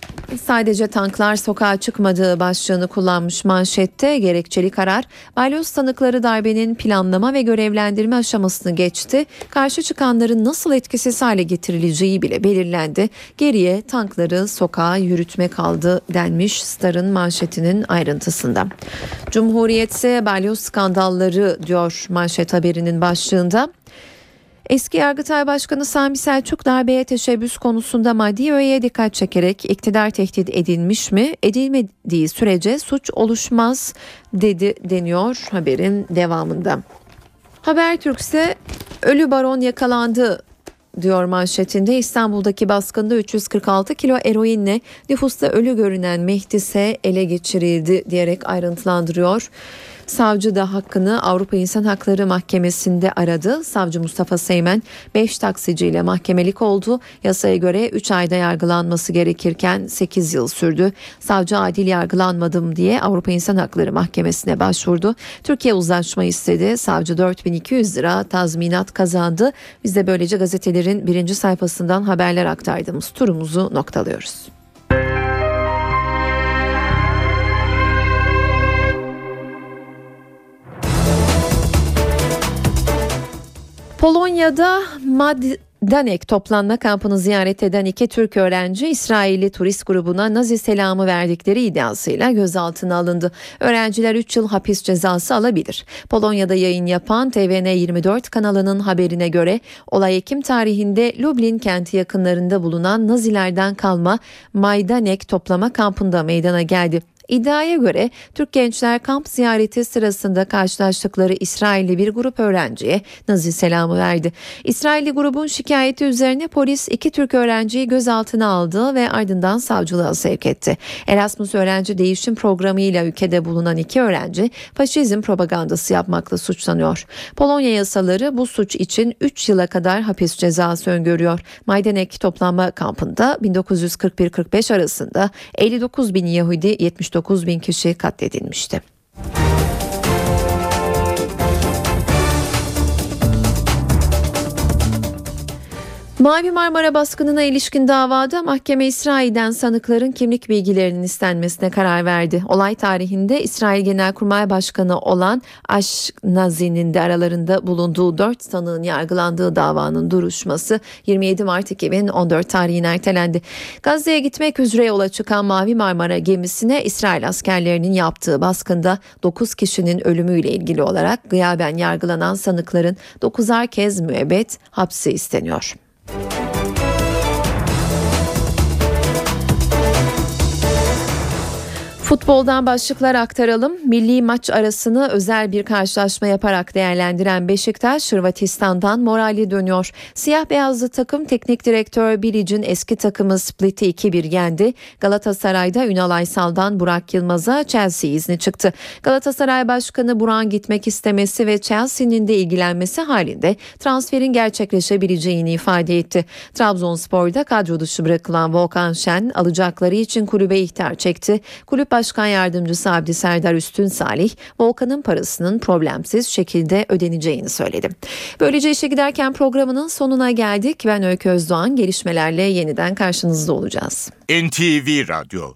sadece tanklar sokağa çıkmadığı başlığını kullanmış manşette gerekçeli karar balyoz tanıkları darbenin planlama ve görevlendirme aşamasını geçti. Karşı çıkanların nasıl etkisiz hale getirileceği bile belirlendi. Geriye tankları sokağa yürütme kaldı denmiş Star'ın manşetinin ayrıntısında. Cumhuriyet ise balyoz skandalları diyor manşet haberinin başlığında. Eski Yargıtay Başkanı Sami Selçuk darbeye teşebbüs konusunda maddi öğeye dikkat çekerek iktidar tehdit edilmiş mi? Edilmediği sürece suç oluşmaz dedi deniyor haberin devamında. Habertürk ise ölü baron yakalandı diyor manşetinde İstanbul'daki baskında 346 kilo eroinle nüfusta ölü görünen Mehdi ele geçirildi diyerek ayrıntılandırıyor. Savcı da hakkını Avrupa İnsan Hakları Mahkemesi'nde aradı. Savcı Mustafa Seymen 5 taksiciyle mahkemelik oldu. Yasaya göre 3 ayda yargılanması gerekirken 8 yıl sürdü. Savcı adil yargılanmadım diye Avrupa İnsan Hakları Mahkemesi'ne başvurdu. Türkiye uzlaşma istedi. Savcı 4200 lira tazminat kazandı. Biz de böylece gazetelerin birinci sayfasından haberler aktardığımız turumuzu noktalıyoruz. Polonya'da Majdanek toplanma kampını ziyaret eden iki Türk öğrenci İsrailli turist grubuna Nazi selamı verdikleri iddiasıyla gözaltına alındı. Öğrenciler 3 yıl hapis cezası alabilir. Polonya'da yayın yapan TVN24 kanalının haberine göre olay Ekim tarihinde Lublin kenti yakınlarında bulunan Nazilerden kalma Majdanek toplama kampında meydana geldi. İddiaya göre Türk gençler kamp ziyareti sırasında karşılaştıkları İsrailli bir grup öğrenciye Nazi selamı verdi. İsrailli grubun şikayeti üzerine polis iki Türk öğrenciyi gözaltına aldı ve ardından savcılığa sevk etti. Erasmus öğrenci değişim programıyla ülkede bulunan iki öğrenci faşizm propagandası yapmakla suçlanıyor. Polonya yasaları bu suç için 3 yıla kadar hapis cezası öngörüyor. Majdanek toplanma kampında 1941-45 arasında 59 bin Yahudi 79 9 bin kişi katledilmişti. Mavi Marmara baskınına ilişkin davada mahkeme İsrail'den sanıkların kimlik bilgilerinin istenmesine karar verdi. Olay tarihinde İsrail Genelkurmay Başkanı olan Aş Nazi'nin de aralarında bulunduğu 4 sanığın yargılandığı davanın duruşması 27 Mart 2014 tarihine ertelendi. Gazze'ye gitmek üzere yola çıkan Mavi Marmara gemisine İsrail askerlerinin yaptığı baskında 9 kişinin ölümüyle ilgili olarak gıyaben yargılanan sanıkların 9'ar kez müebbet hapsi isteniyor. Bye. Futboldan başlıklar aktaralım. Milli maç arasını özel bir karşılaşma yaparak değerlendiren Beşiktaş, Hırvatistan'dan morali dönüyor. Siyah beyazlı takım teknik direktör Bilic'in eski takımı Split'i 2-1 yendi. Galatasaray'da Ünal Aysal'dan Burak Yılmaz'a Chelsea izni çıktı. Galatasaray Başkanı Buran gitmek istemesi ve Chelsea'nin de ilgilenmesi halinde transferin gerçekleşebileceğini ifade etti. Trabzonspor'da kadro dışı bırakılan Volkan Şen alacakları için kulübe ihtar çekti. Kulüp Başkan Yardımcısı Abdi Serdar Üstün Salih, Volkan'ın parasının problemsiz şekilde ödeneceğini söyledi. Böylece işe giderken programının sonuna geldik. Ben Öykü Özdoğan gelişmelerle yeniden karşınızda olacağız. NTV Radyo